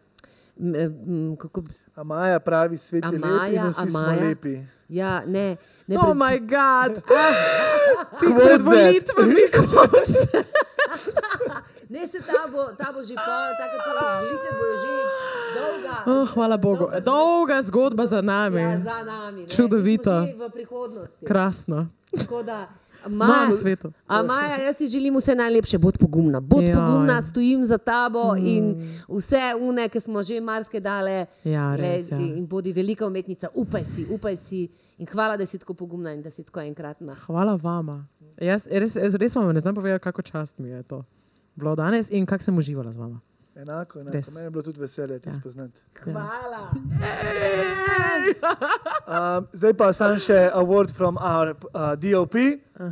m, m, kako, A Maja pravi, svet je A lep in vsi smo Maja? lepi. ja, ne, ne Oh brez- moj bog, ti pred volitvami, ne se ta bo, ta bo že pol, tako da volitve bojo že dolga. oh, hvala Bogu, dolga dolga zgodba za nami, Ja, za nami. ne. Čudovito. Smo V prihodnosti. krasno, Tako da, Maja v svetu. A Maja, jaz ti želim vse najlepše, bod pogumna. Bod Joj. pogumna, stojim za tabo mm. in vse une, ki smo že marske dale. Ja, res, ja. In bodi velika umetnica, upaj si, upaj si. In hvala, da si tako pogumna in da si tako enkratna. Hvala vama. Jaz res, res, res vam ne znam povedati, kako čast mi je to bilo danes in kako sem uživala z vama. Enako, enako. Res. Meni je bilo tudi veselje te Ja. spoznati. Hvala. Um, zdaj pa sam še award from our uh, DOP. A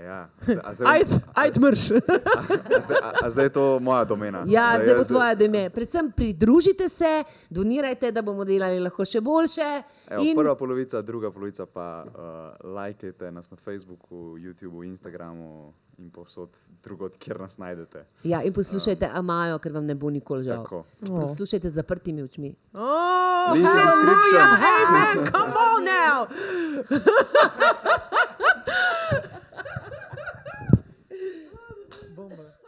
ja. A zdaj- Ajd, ajd mrš. a zdaj- a- A zdaj je to moja domena. Ja, Da zdaj bo jaz- tvoje dome. Predvsem pridružite se, donirajte, da bomo delali lahko še boljše. Evo, in prva polovica, druga polovica pa uh, lajkajte nas na Facebooku, YouTubu, Instagramu in povsod drugod, kjer nas najdete. Ja, in poslušajte Amajo, ker vam ne bo nikoli žal. Tako. Poslušajte z zaprtimi očmi. Oh, Link in description. Amen, come on now. number.